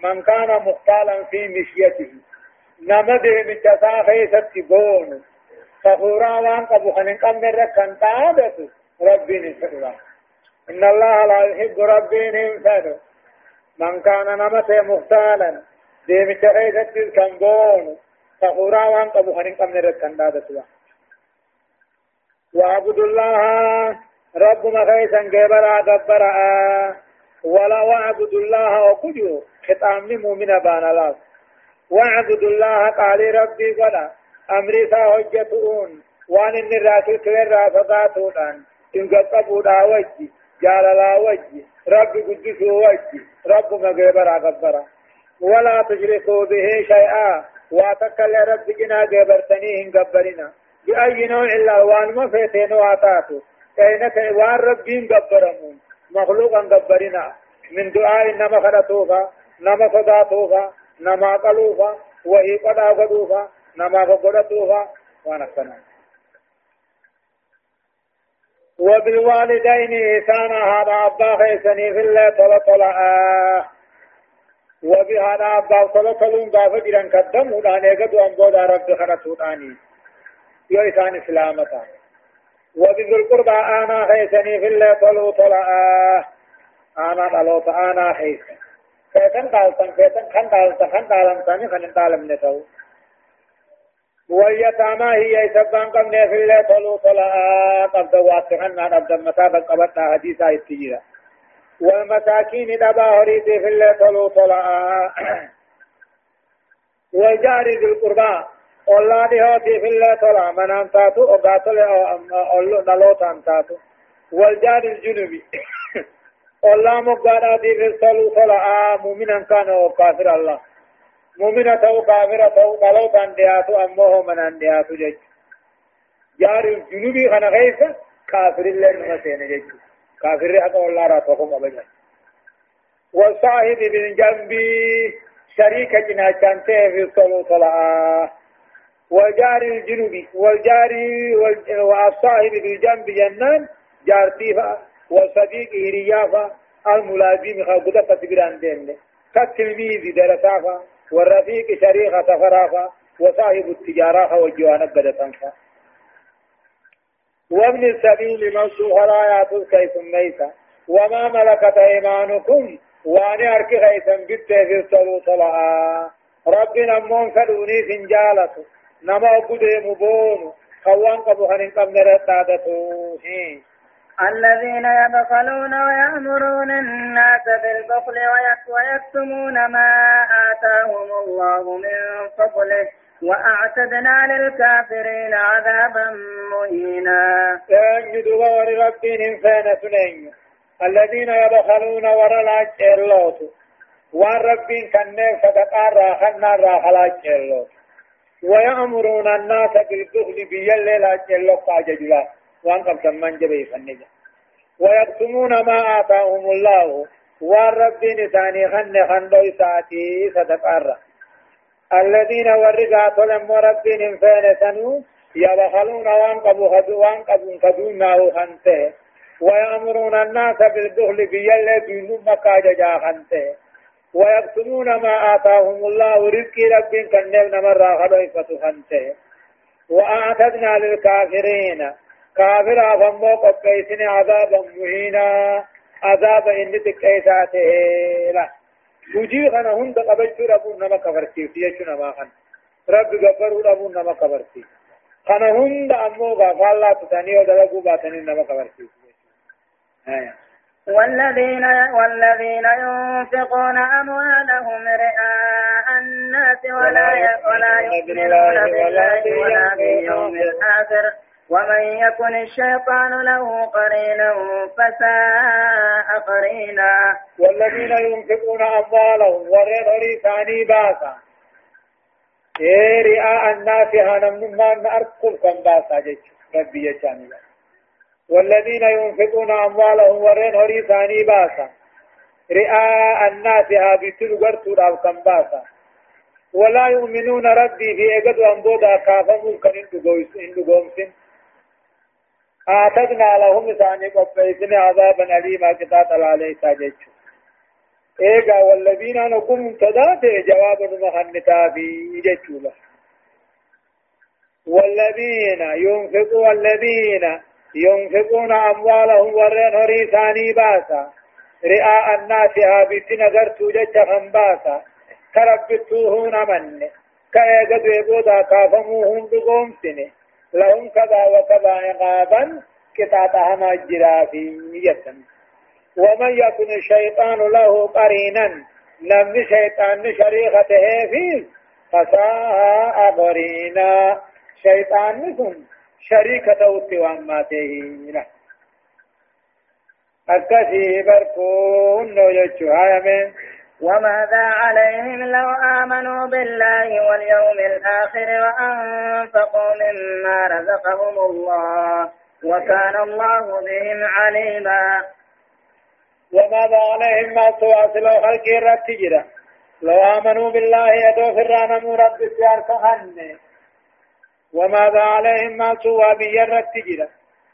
من كان مختالا في مشيته. نمده من تساخي ستبون فخورا وان قبو خنن قم ركن تابت ربي نفد إن الله لا يحب ربي هنفد من كان نمته مختالا ديمچ خيست كنغون فخورا وان قبو خنين قمن ركن سوا وعبد الله رب ما خيسا جبرا دبرا ولا وعبد الله وكجو خطأم مؤمن بان الله. وعبد الله قال ربي ولا أمري سا حجتون وأن ان رأتي كلر رافقاتون إن قطبوا دا وجي جاللا وجي ربي قدسوا وجي رب ما جبرا دبرا ولا تشركوا به شيئا. واتكل ربكنا جبرتني هن جبرنا بأي نوع إلا وأن ما فيتين واتاتو كينك وان ربين جبرمون مخلوقا جبرنا من دعاء نما خلطوفا نما صداتوفا نما قلوفا وهي قد آغدوفا نما فقدتوفا وانا كنا وبالوالدين إحسانا هذا أبا خيسني في الله طلع طلع وبهذا أبا صلى تلون غافة جران قدم ودان ايقظ وان رب خرطوطاني يو إسان إسلامتا وبذو القربى آنا خيسني في الله طلو طلع. آنا طلوط آنا خيسن فيتن قالتن فيتن خن قالتن خن قالن تاني خن قالن نتو. واليتامى هي سبان قمنا في الله طلو طلع. قبض واتخنا قبض متابا قبضنا حديثا التجيرا والمساكين دبا هريد في الله طلو طلع. والجار ذي القربى. دي هوتي في الله طلع من انتاتو وقاتل نلو تانتاتو والجار الجنوبي الله مقادا دي في الطلو طلع مؤمنا كان وكافر الله مؤمنا تو كافر تو نلو تانتياتو امه من اندياتو جج جار الجنوبي خنا غيث كافر الله نمسين جج كافر حق والله راتوكم أبجا والصاحب من جنبي شريك جناچان في الصلاة صلاة والجار الجنوبي والجار والصاحب بالجنب جنان جارتيفا والصديق هريافا الملازم خاقودة تبران دين. كالتلميذ درسافا والرفيق شريخة فرافا وصاحب التجارة والجوانب بدتنفا وابن السبيل منسوخ الآيات كيف ميتا وما ملكت أيمانكم وأن أركي خيثا بيت في الصلو صلاة. ربنا من فدوني سنجالة نما قد مبون خوان قبوخن قبل رتادته الذين يبخلون ويأمرون الناس بالبخل ويكتمون ما آتاهم الله من فضله وأعتدنا للكافرين عذابا مهينا. غور ربهم فين سنين. الذين يبخلون ورلا جيرلوت وان ربين كنه صدقا راخنا راخلا جيرلوت ويأمرون الناس بالبخل بيل لا جيرلوت قاججلا وان قبل من جبه فنجا. ويكتمون ما آتاهم الله. وان ربين ثاني خن خندو ساتي صدقا راخ الذين ورقا طلم ربهم سنو. يبخلون وان قبو خدو وان قبو خدو ناو خنته. ويأمرون الناس بالبخل بيلا دين مكاجا جا خنته. ويقسمون ما آتاهم الله رزق رب كنب نمر فتو خنته وأعتدنا للكافرين كافر أفمو قبيسن عذابا مهينا عذاب إن تكيساته hujii kana hunda qabachuu dhabuun nama kafarsiifti jechuu namaa kana rabbi gabbaruu dhabuun nama kafarsiifti kana hunda ammoo gaafallaa tutanii yoo dalaguu baatanii nama kafarsiifti والذين والذين ينفقون أموالهم رئاء الناس ولا ولا يؤمنون بالله ولا باليوم الآخر. ومن يكن الشيطان له قرينا فساء قرينا. والذين ينفقون أموالهم ورين ثاني باسا. إيه رئاء الناس هانم ما نأركل كم باسا جيش. ربي يجاني والذين ينفقون أموالهم ورين هري ثاني باسا. رئاء الناس هابتل ورتو راو كم باسا. ولا يؤمنون ربي في اجد أنبودا كافمون كان إندو قومسن آتدنا لهم ثاني قبيسن عذابا أليما كتات عليه تاجج إيقا والذين نقوم تدات جواب المهنتا في ججولا والذين ينفقوا والذين ينفقون أموالهم ورين هري ثاني باسا. رئاء الناس هابتنا قرتو جج خنباسا كربتوهون من كأيقد يقودا كافموهم بقومسنه لهم كذا وكذا عقابا. كتاتا هما جرافي يتم ومن يكن الشيطان له قرينا. نم شيطان شريخته فيه. فساء قرينا شيطان نكون شريكته تواماته له أكثي بركون نو يجو. هاي وماذا عليهم لو آمنوا بالله واليوم الآخر وأنفقوا مما رزقهم الله وكان الله بهم عليما. وماذا عليهم ما تواصل خلق الرتجرة لو آمنوا بالله يدو فرانا مرد السيار كهن وماذا عليهم ما توا بي الرتجرة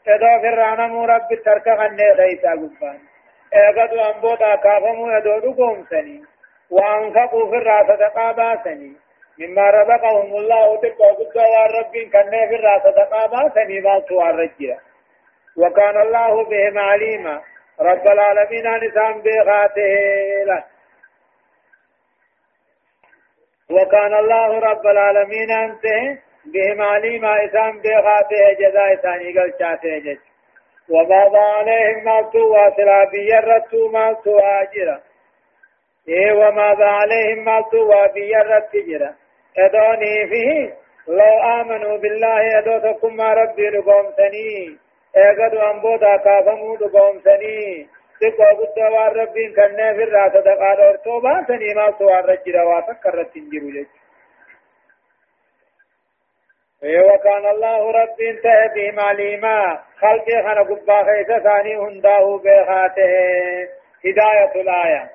يدو فرانا مرد الترك هن ليس قبان. اغدو أنبودا كافمو يدو دقوم سني. وأنفقوا الراس صدقا باسني مما رزقهم الله تقوى قدوا رب كان الراس صدقا باسني ما سوى الرجية وكان الله بهم عليما. رب العالمين نسان بغاته له وكان الله رب العالمين أنت بهم عليما إسان بغاته جزاء ثاني قل شاته جج وماذا عليهم ما سوى سلابي يرتو ما سوى أجرا۔ إيه وماذا عليهم ما سوى بيرت جرا ادوني فيه لو آمنوا بالله ادوتكم ما ربي لقوم سني اگدو انبودا کافمو لقوم سني تقوى قد وار ربي كنه في الراسة دقال ارتوبا سني ما إيه وكان الله رب انتهى بهم عليما خلقه خنا قبا خيسة ثاني هنداه بخاته. هداية الآية.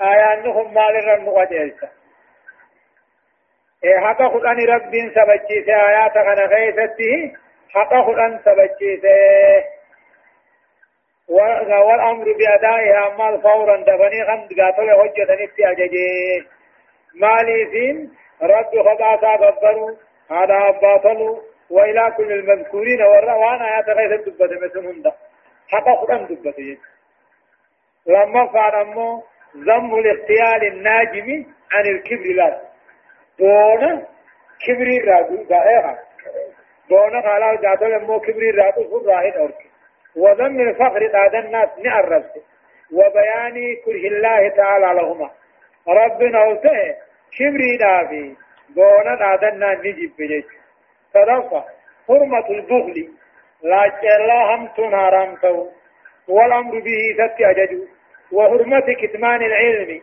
آيانهم مال الرم قديسة إيه حقا خلان رب سبجيسة آيات خنا خيسته حقا خلان سبجيسة والأمر بأدائها مال فورا دفني خمد قاتل حجة نفسي أججي. مالي سين رب خطاسا غبروا هذا باطل وإلى كل المذكورين والروانا آيات غير الدبة مثل هندا حقا خلان دبة لما فعل أمو ذم الاختيال الناجم عن الكبر لا. دون كبر الرادو دائها دون قال جاتو مو كبر الرادو فر راهد أورك. وذم الفقر قاد الناس نعرفت وبيان كره الله تعالى لهما. ربنا وته كبر دافي. دون قاد الناس نجيب بجيش صدقة حرمة البخل لا الله هم تنهارم تو والأمر به ست أجدو وحرمة كتمان العلم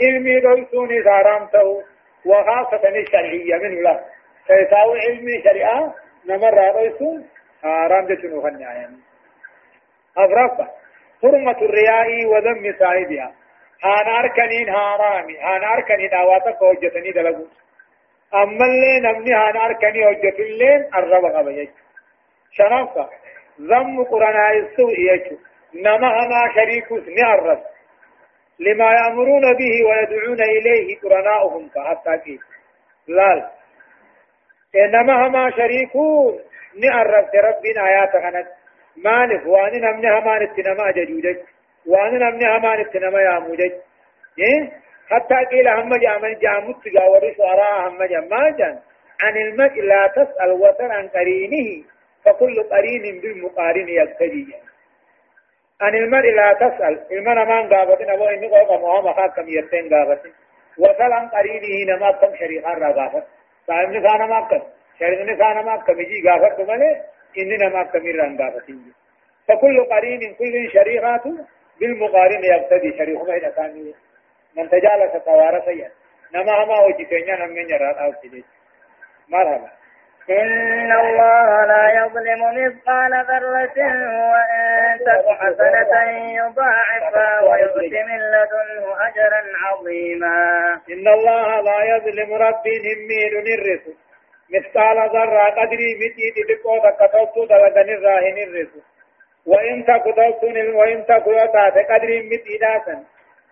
علمي دوسوني سارامته وخاصة الشرعية من الله فيساوي علمي شريعة نمر دوسون حرام جتنو خنيا يعني أفرق حرمة الرياء وذم صاحبها هان أركنين حرامي هان أركنين دعواتك وجتني دلقو أما اللي نمني هان أركني وجت اللين الرب قبيج شرفة ذم قرآن السوء يجو نما هما شريكوس نعرف لما يأمرون به ويدعون إليه قرناؤهم حتى كيف لال إنما هما شريكون نعرف ربنا آيات غنت مالف وان نمني هما نتنما جدودك وان نمني هما نتنما يامودك إيه حتى قيل هم جامن جامت جاوري سوراء هم جماجا عن المرء لا تسأل وتر عن قرينه فكل قرين بالمقارن يقتدي. عن المرء لا تسأل. المرء من قابتنا أبو إني قوة مهما خاكم يرتين قابتين وسلام قرينه نما كم شريخان راغافت صاحب نسانا ما كم. شريخ نسانا ما كم. يجي غافت ملي إني نما كم ران غافتين فكل قرين كل شريخات بالمقارن يقتدي. شريخ ما إذا كان من تجالس توارث نما ما وجي كينيا نمين يرى أو مرحبا. إن الله لا يظلم مثقال ذرة وإن تك حسنة يضاعفها ويؤت من لدنه أجرا عظيما. إن الله لا يظلم ربي همين الرس مثقال ذرة قدري متي تدقو تكتوتو دلدن الراهن الرس وإن تك توتن وإن تك يوتات قدري متي داسا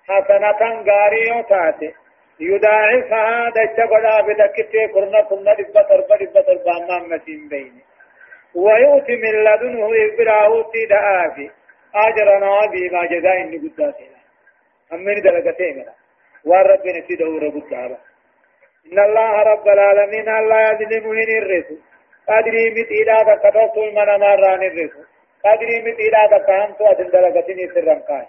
حسنة غاري يوتات يداعفها دچا قدا بدكتي كرنا كنا دبا تربا دبا تربا امام مسين بين ويؤتي من لدنه إبراه تدعافي أجرنا بما جزاء إني قداتنا أمين دلقتين والرب نسيده رب إن الله رب العالمين الله يظلم هن الرسل قدري متئدا تكتوت المنا مران الرسل قدري متئدا تكهمت أدن دلقتين سرم كاي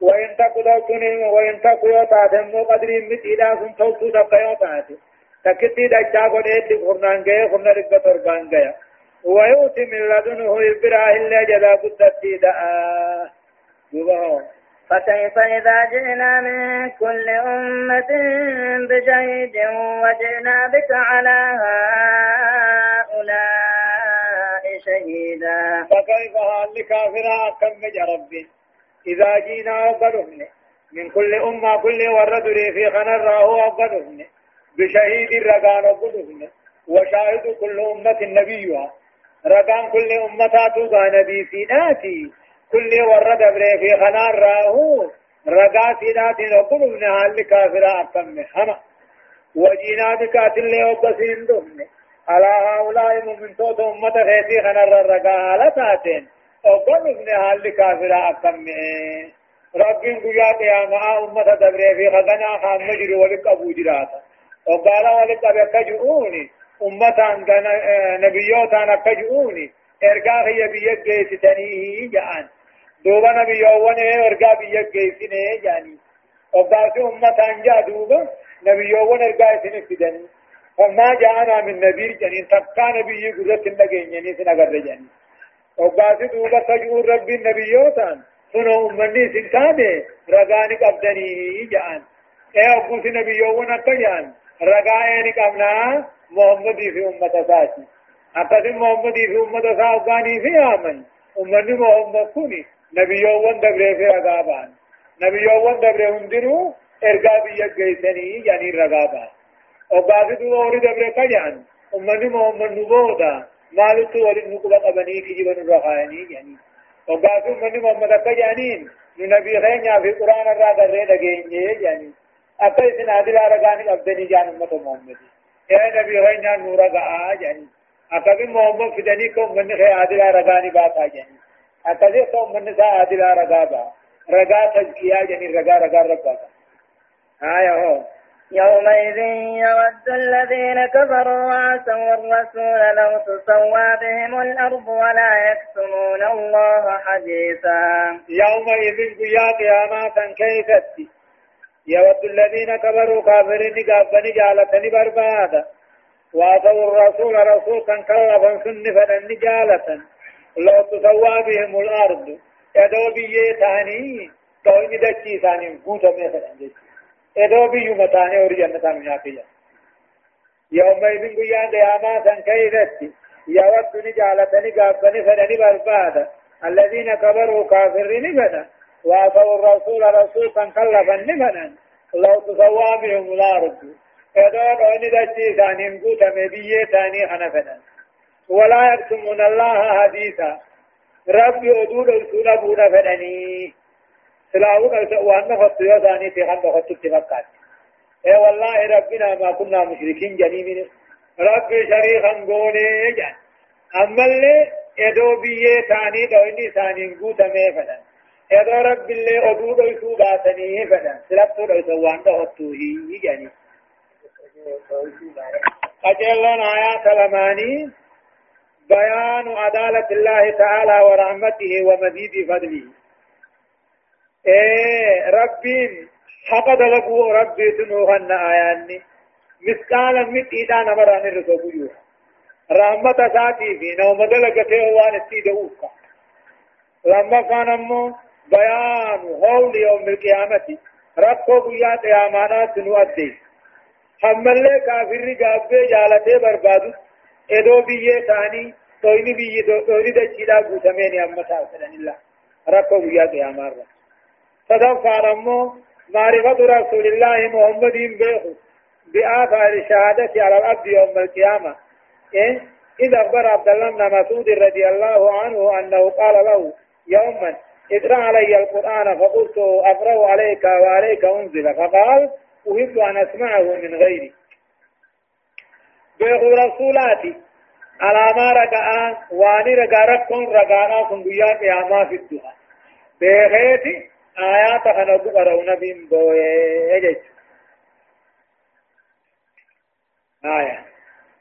وإن تقضوا كن وإن تقضوا تاتم قدر متيدا سن توتو دقيو تاتي تكتي دجا قد إدي فرنان جاي فرنا رقب تربان جاي. ويؤتي من لدنه إبراه إلا جدا قدتي دعا فكيف إذا جئنا من كل أمة بشهيد وجئنا بك على هؤلاء شهيدا؟ فكيف هل كافرا كم ربي؟ إذا جينا أبدهن من كل أمة كل ورد في خنر راهو أبدهن بشهيد الرقان أبدهن وشاهد كل أمة نبيها. رقان كل أمة توقع نبي سيناتي. كل ورد في خنر راهو رقا سيناتي أبدهن هل كافر أكمل هما وجينا بكاتل أبسين دهن. على هؤلاء من توت أمة خيتي خنر الرقا على تاتين. أقول ابن حال كافر أكم ربين قيا قياما أمة دبري في خدنا خام مجري ولك أبو جراتا وقال ولك أبي كجؤوني. أمة نبيوتا كجؤوني. إرقا هي بيك جيستنيه جان. دوبا نبيوان إرقا بيك جيسنه جاني وقال أمة أنجا دوبا نبيوان إرقا سنفدني فما جاءنا من نبي جنين. تبقى نبي قدرت النجين يعني سنقر جاني وقاسي دوبا تجور ربي النبيوتان سنو أمني سنتاني رغاني قبدني جان إيه أبوس نبيوون أكيان رغاني قبنا محمد في أمة ساتي أكثر محمد في أمة ساتي في آمن أمني محمد كوني نبيوون دبره في رغابان نبيوون دبره هندرو ارغا بيك گيسني يعني رغابان وقاسي دوبا وري دبره كيان أمني محمد نبودا مالت ولن نقبة قبني في جبن الرخاني يعني وقاسم من محمد أكا جانين نبي خينيا في قرآن الرا دري لگين يعني أكا إسن عدل آرقاني أبدني جان أمة محمد يا نبي خينيا نورا قاا يعني أكا بن محمد فدني كم من خي عدل آرقاني باتا يعني دي كم من سا عدل آرقا با رقا تزكيا يعني رقا رقا رقا آية هو يومئذ يود الذين كفروا وعصوا الرسول لو تسوى بهم الأرض ولا يكتمون الله حديثا. يومئذ يا قيامة كيفتي يود الذين كفروا كافرين قابني جالتني بربادا وعصوا الرسول رسول كان كربا سن فلن جالة لو تسوى بهم الأرض يدو بيتاني قوم دكي ثاني قوتا مثلا ادو بيو متاني اور جنتا منافيا يومئذ قيا قياما سن كيفتي يود نجالتني قابني فدني بربادا الذين كبروا كافرين فدا وعصوا الرسول رسول كلفا نفدا لو تسوى بهم الأرض ادو دوني دجي ثاني قوتا مبيه ثاني خنفدا ولا يكتمون الله حديثا ربي أدود السنة بودا فدني سلاو قلت وأن فتيو ثاني في خند فتت مكة اي والله ربنا ما كنا مشركين جنيمين ربي شريخا قولي جان أما اللي ادو بيه ثاني دويني ثاني قوت ميفدا ادو رب اللي ادو دويسو باتني فدا سلبتو دويسو وان دهتوهي جاني أجلنا آيات لماني بيان عدالة الله تعالى ورحمته ومزيد فضله إيه ربين حق دلقوا ربي تنوهن آياني مثقالا متئدا نمران الرسول يوها رحمة ساتي في نوم دلقته وان استيدوك لما كان أمو بيان هول يوم القيامة ربكو بيا قيامانا نؤدي حمله كافر جابه جالته بربادو ادو بيه ثاني تويني بيه تويني دچيدا غوتمين اما سالن الله ربكو بيا قيامار صدق فارمو معرفة رسول الله محمد بيخو بآثار الشهادة على الأرض يوم القيامة. إيه؟ إذا أخبر عبد الله بن مسعود رضي الله عنه أنه قال له يوما اقرأ علي القرآن فقلت أقرأ عليك وعليك أنزل. فقال أحب أن أسمعه من غيري. بيغ رسولاتي على ما رقعان واني رقا رقون رقانا سنبيان قياما في الدها بيغيتي آيات خنقو قرون بين بوي آية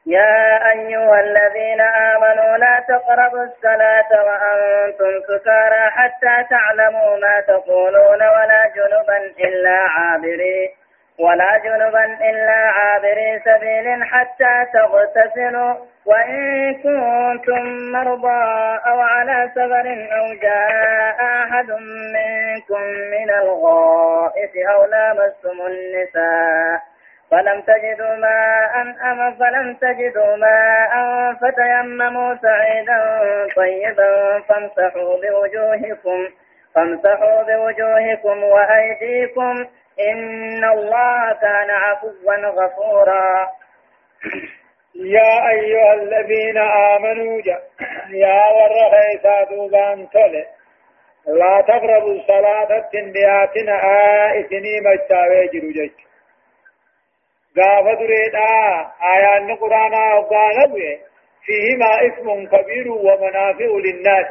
يا أيها الذين آمنوا لا تقربوا الصلاة وأنتم سكارى حتى تعلموا ما تقولون ولا جنبا إلا عابري ولا جنبا إلا عابري سبيل حتى تغتسلوا. وإن كنتم مرضى أو على سفر أو جاء أحد منكم من الغائط أو لامستم النساء فلم تجدوا ماء أم فلم تجدوا ماء فتيمموا سعيدا طيبا فامسحوا بوجوهكم فامسحوا بوجوهكم وأيديكم إن الله كان عفوا غفورا. يا أيها الذين آمنوا جا يا ورخيسا دوبان تولي لا تقربوا الصلاة التندياتنا آئسني مجتاوي جرو غافة دريدا آيان قرانا وقانا فيهما اسم كبير ومنافع للناس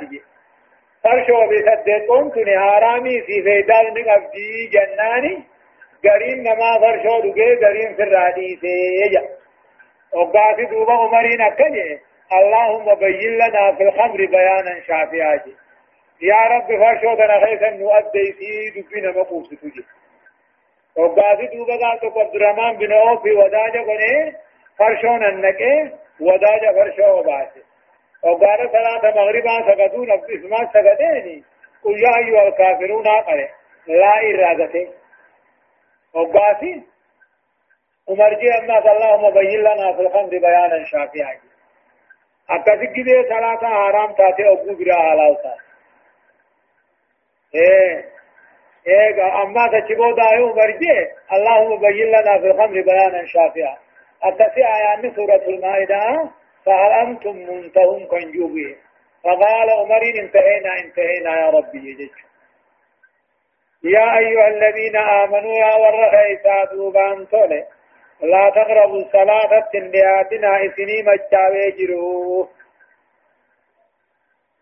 فرشو بسدقون تني هارامي في فيدال نقبدي جناني. قرين نما فرشو دقي قرين في الرادي سيجا وقافي دوبا عمرين أكجي اللهم بين لنا في الخمر بيانا شافعا يا رب فرشو دنا خيسا نؤدي في دبنا مقوس تجي وقاسي دوبا قال عبد الرحمن بن عوف وداجة قني فرشون النكي وداجة فرشو وباسي وقال صلاة مغربا سقطون اسما سقطيني قل يا أيها الكافرون أقرأ لا إرادته وقاسي ومرجي أما اللهم بين لنا في الخمر بيانا شافعا أكاسي كده صلاة حرام تاتي أبو برا حلال تاتي إيه. ايغا أما تشبو دايو مرجي اللهم بين لنا في الخمر بيانا شافعا التسي آيان سورة المائدة فهل أنتم منتهون كنجوبي؟ فقال عمر انتهينا انتهينا يا ربي يجج يا أيها الذين آمنوا يا ورخيسا دوبان تولي لا تقربوا الصلاة تندياتنا إسني مجاوي جروه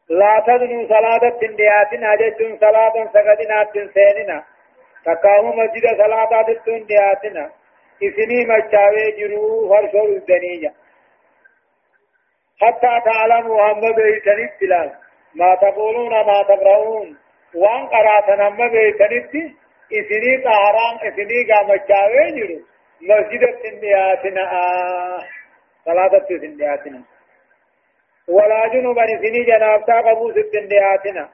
لا تدنوا صلاة تندياتنا جتون صلاة سقدنا تنسيننا تقاو مسجد صلاة تندياتنا إسني مجاوي جرو فرشور الدنيا. حتى تعلموا هم بيتني بلال. ما تقولون ما تقرؤون. وان قراتنا هم بيتني إسني طهران إسني قامجاوي جرو مسجد تندياتنا آه صلاة تندياتنا ولا جنوبا إسني جنابتا قبو ستن دياتنا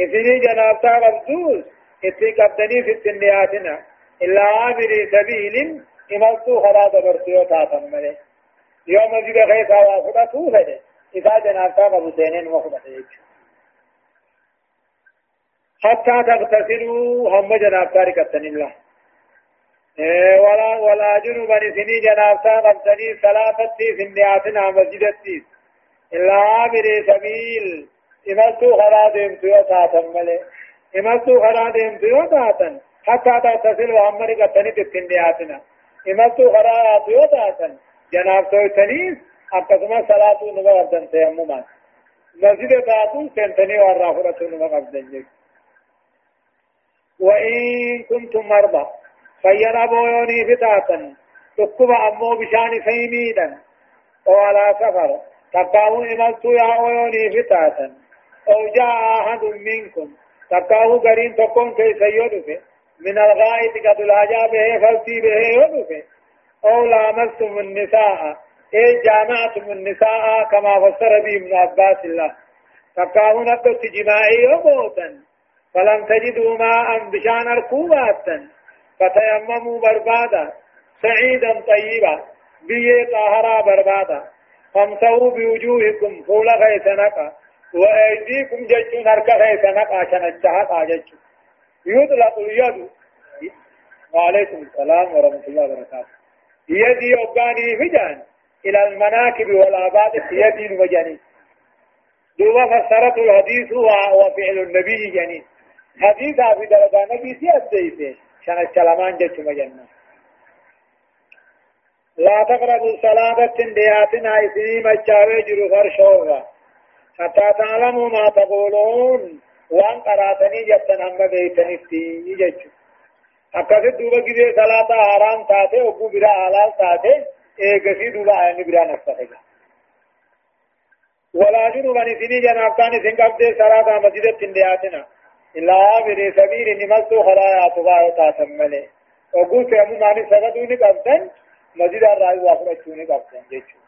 إسني جنابتا قبدوس إتي قبدني ستن دياتنا إلا عابري سبيل إمالتو خلا دبرتيو تاتم ملي يوم توفده إذا حتى تغتسلوا هم جنابتا ركتن الله ولا ولا جنوبا سني جنابتا قبتني صلاة في النياتنا مسجدتي إلا عابر سبيل إمالتو خلا ديمتو يتاتا ملي إمالتو خلا ديمتو يتاتا حتى تغتسل وعمري قبتني في النياتنا إمالتو خلا يتاتا جنابتو يتنيس أكتما صلاة نبا قبدن تيمما مسجد تاتو سنتني والرافرة نبا قبدن وإن كنتم مرضى فينا بويوني فتاتا تكبا أمو بشان سيميدا أو على سفر تقاو إمالتو يا بويوني فتاتا أو جاء أحد منكم تقاو قرين تقوم كي سيودك من الغائط قد الهجا به فلتي به ودفه أو لامستم النساء إيه جامعتم النساء كما فسر به ابن عباس الله فكاهون أبدت جماعي وموتا فلم تجدوا ماء بشان ركوباتا فتيمموا بربادا سعيدا طيبا بيه طاهرا بربادا. فامسوا بوجوهكم فول غيثنقا وأيديكم ججون هركا غيثنقا عشان الجهات ججون يطلق اليد. وعليكم السلام ورحمة الله وبركاته. يدي أباني فجان إلى المناكب والآباد يدي المجانين دوما فسرت الحديث وفعل النبي جنين. حديث في درجة نبي سيادة شان السلامان جت مجنة لا تقربوا الصلاة تندياتنا إسني مجاوي جرو فرشوغا حتى تعلموا ما تقولون. وان قراتني جتن هم بيتنفتي يجج أكثر دوبا كده صلاة حرام تاتي وكو برا حلال تاتي إيقسي دوبا آيان برا نفسه ولا جنوبا نسيني جنابتان سنگ عبد صلاة مسجد تندياتنا إلا بني سبيل نمسو خلايا تبا تاتمله وقلت يا مماني سبدوني قبضن مسجد الرأي وافرتوني قبضن جيشو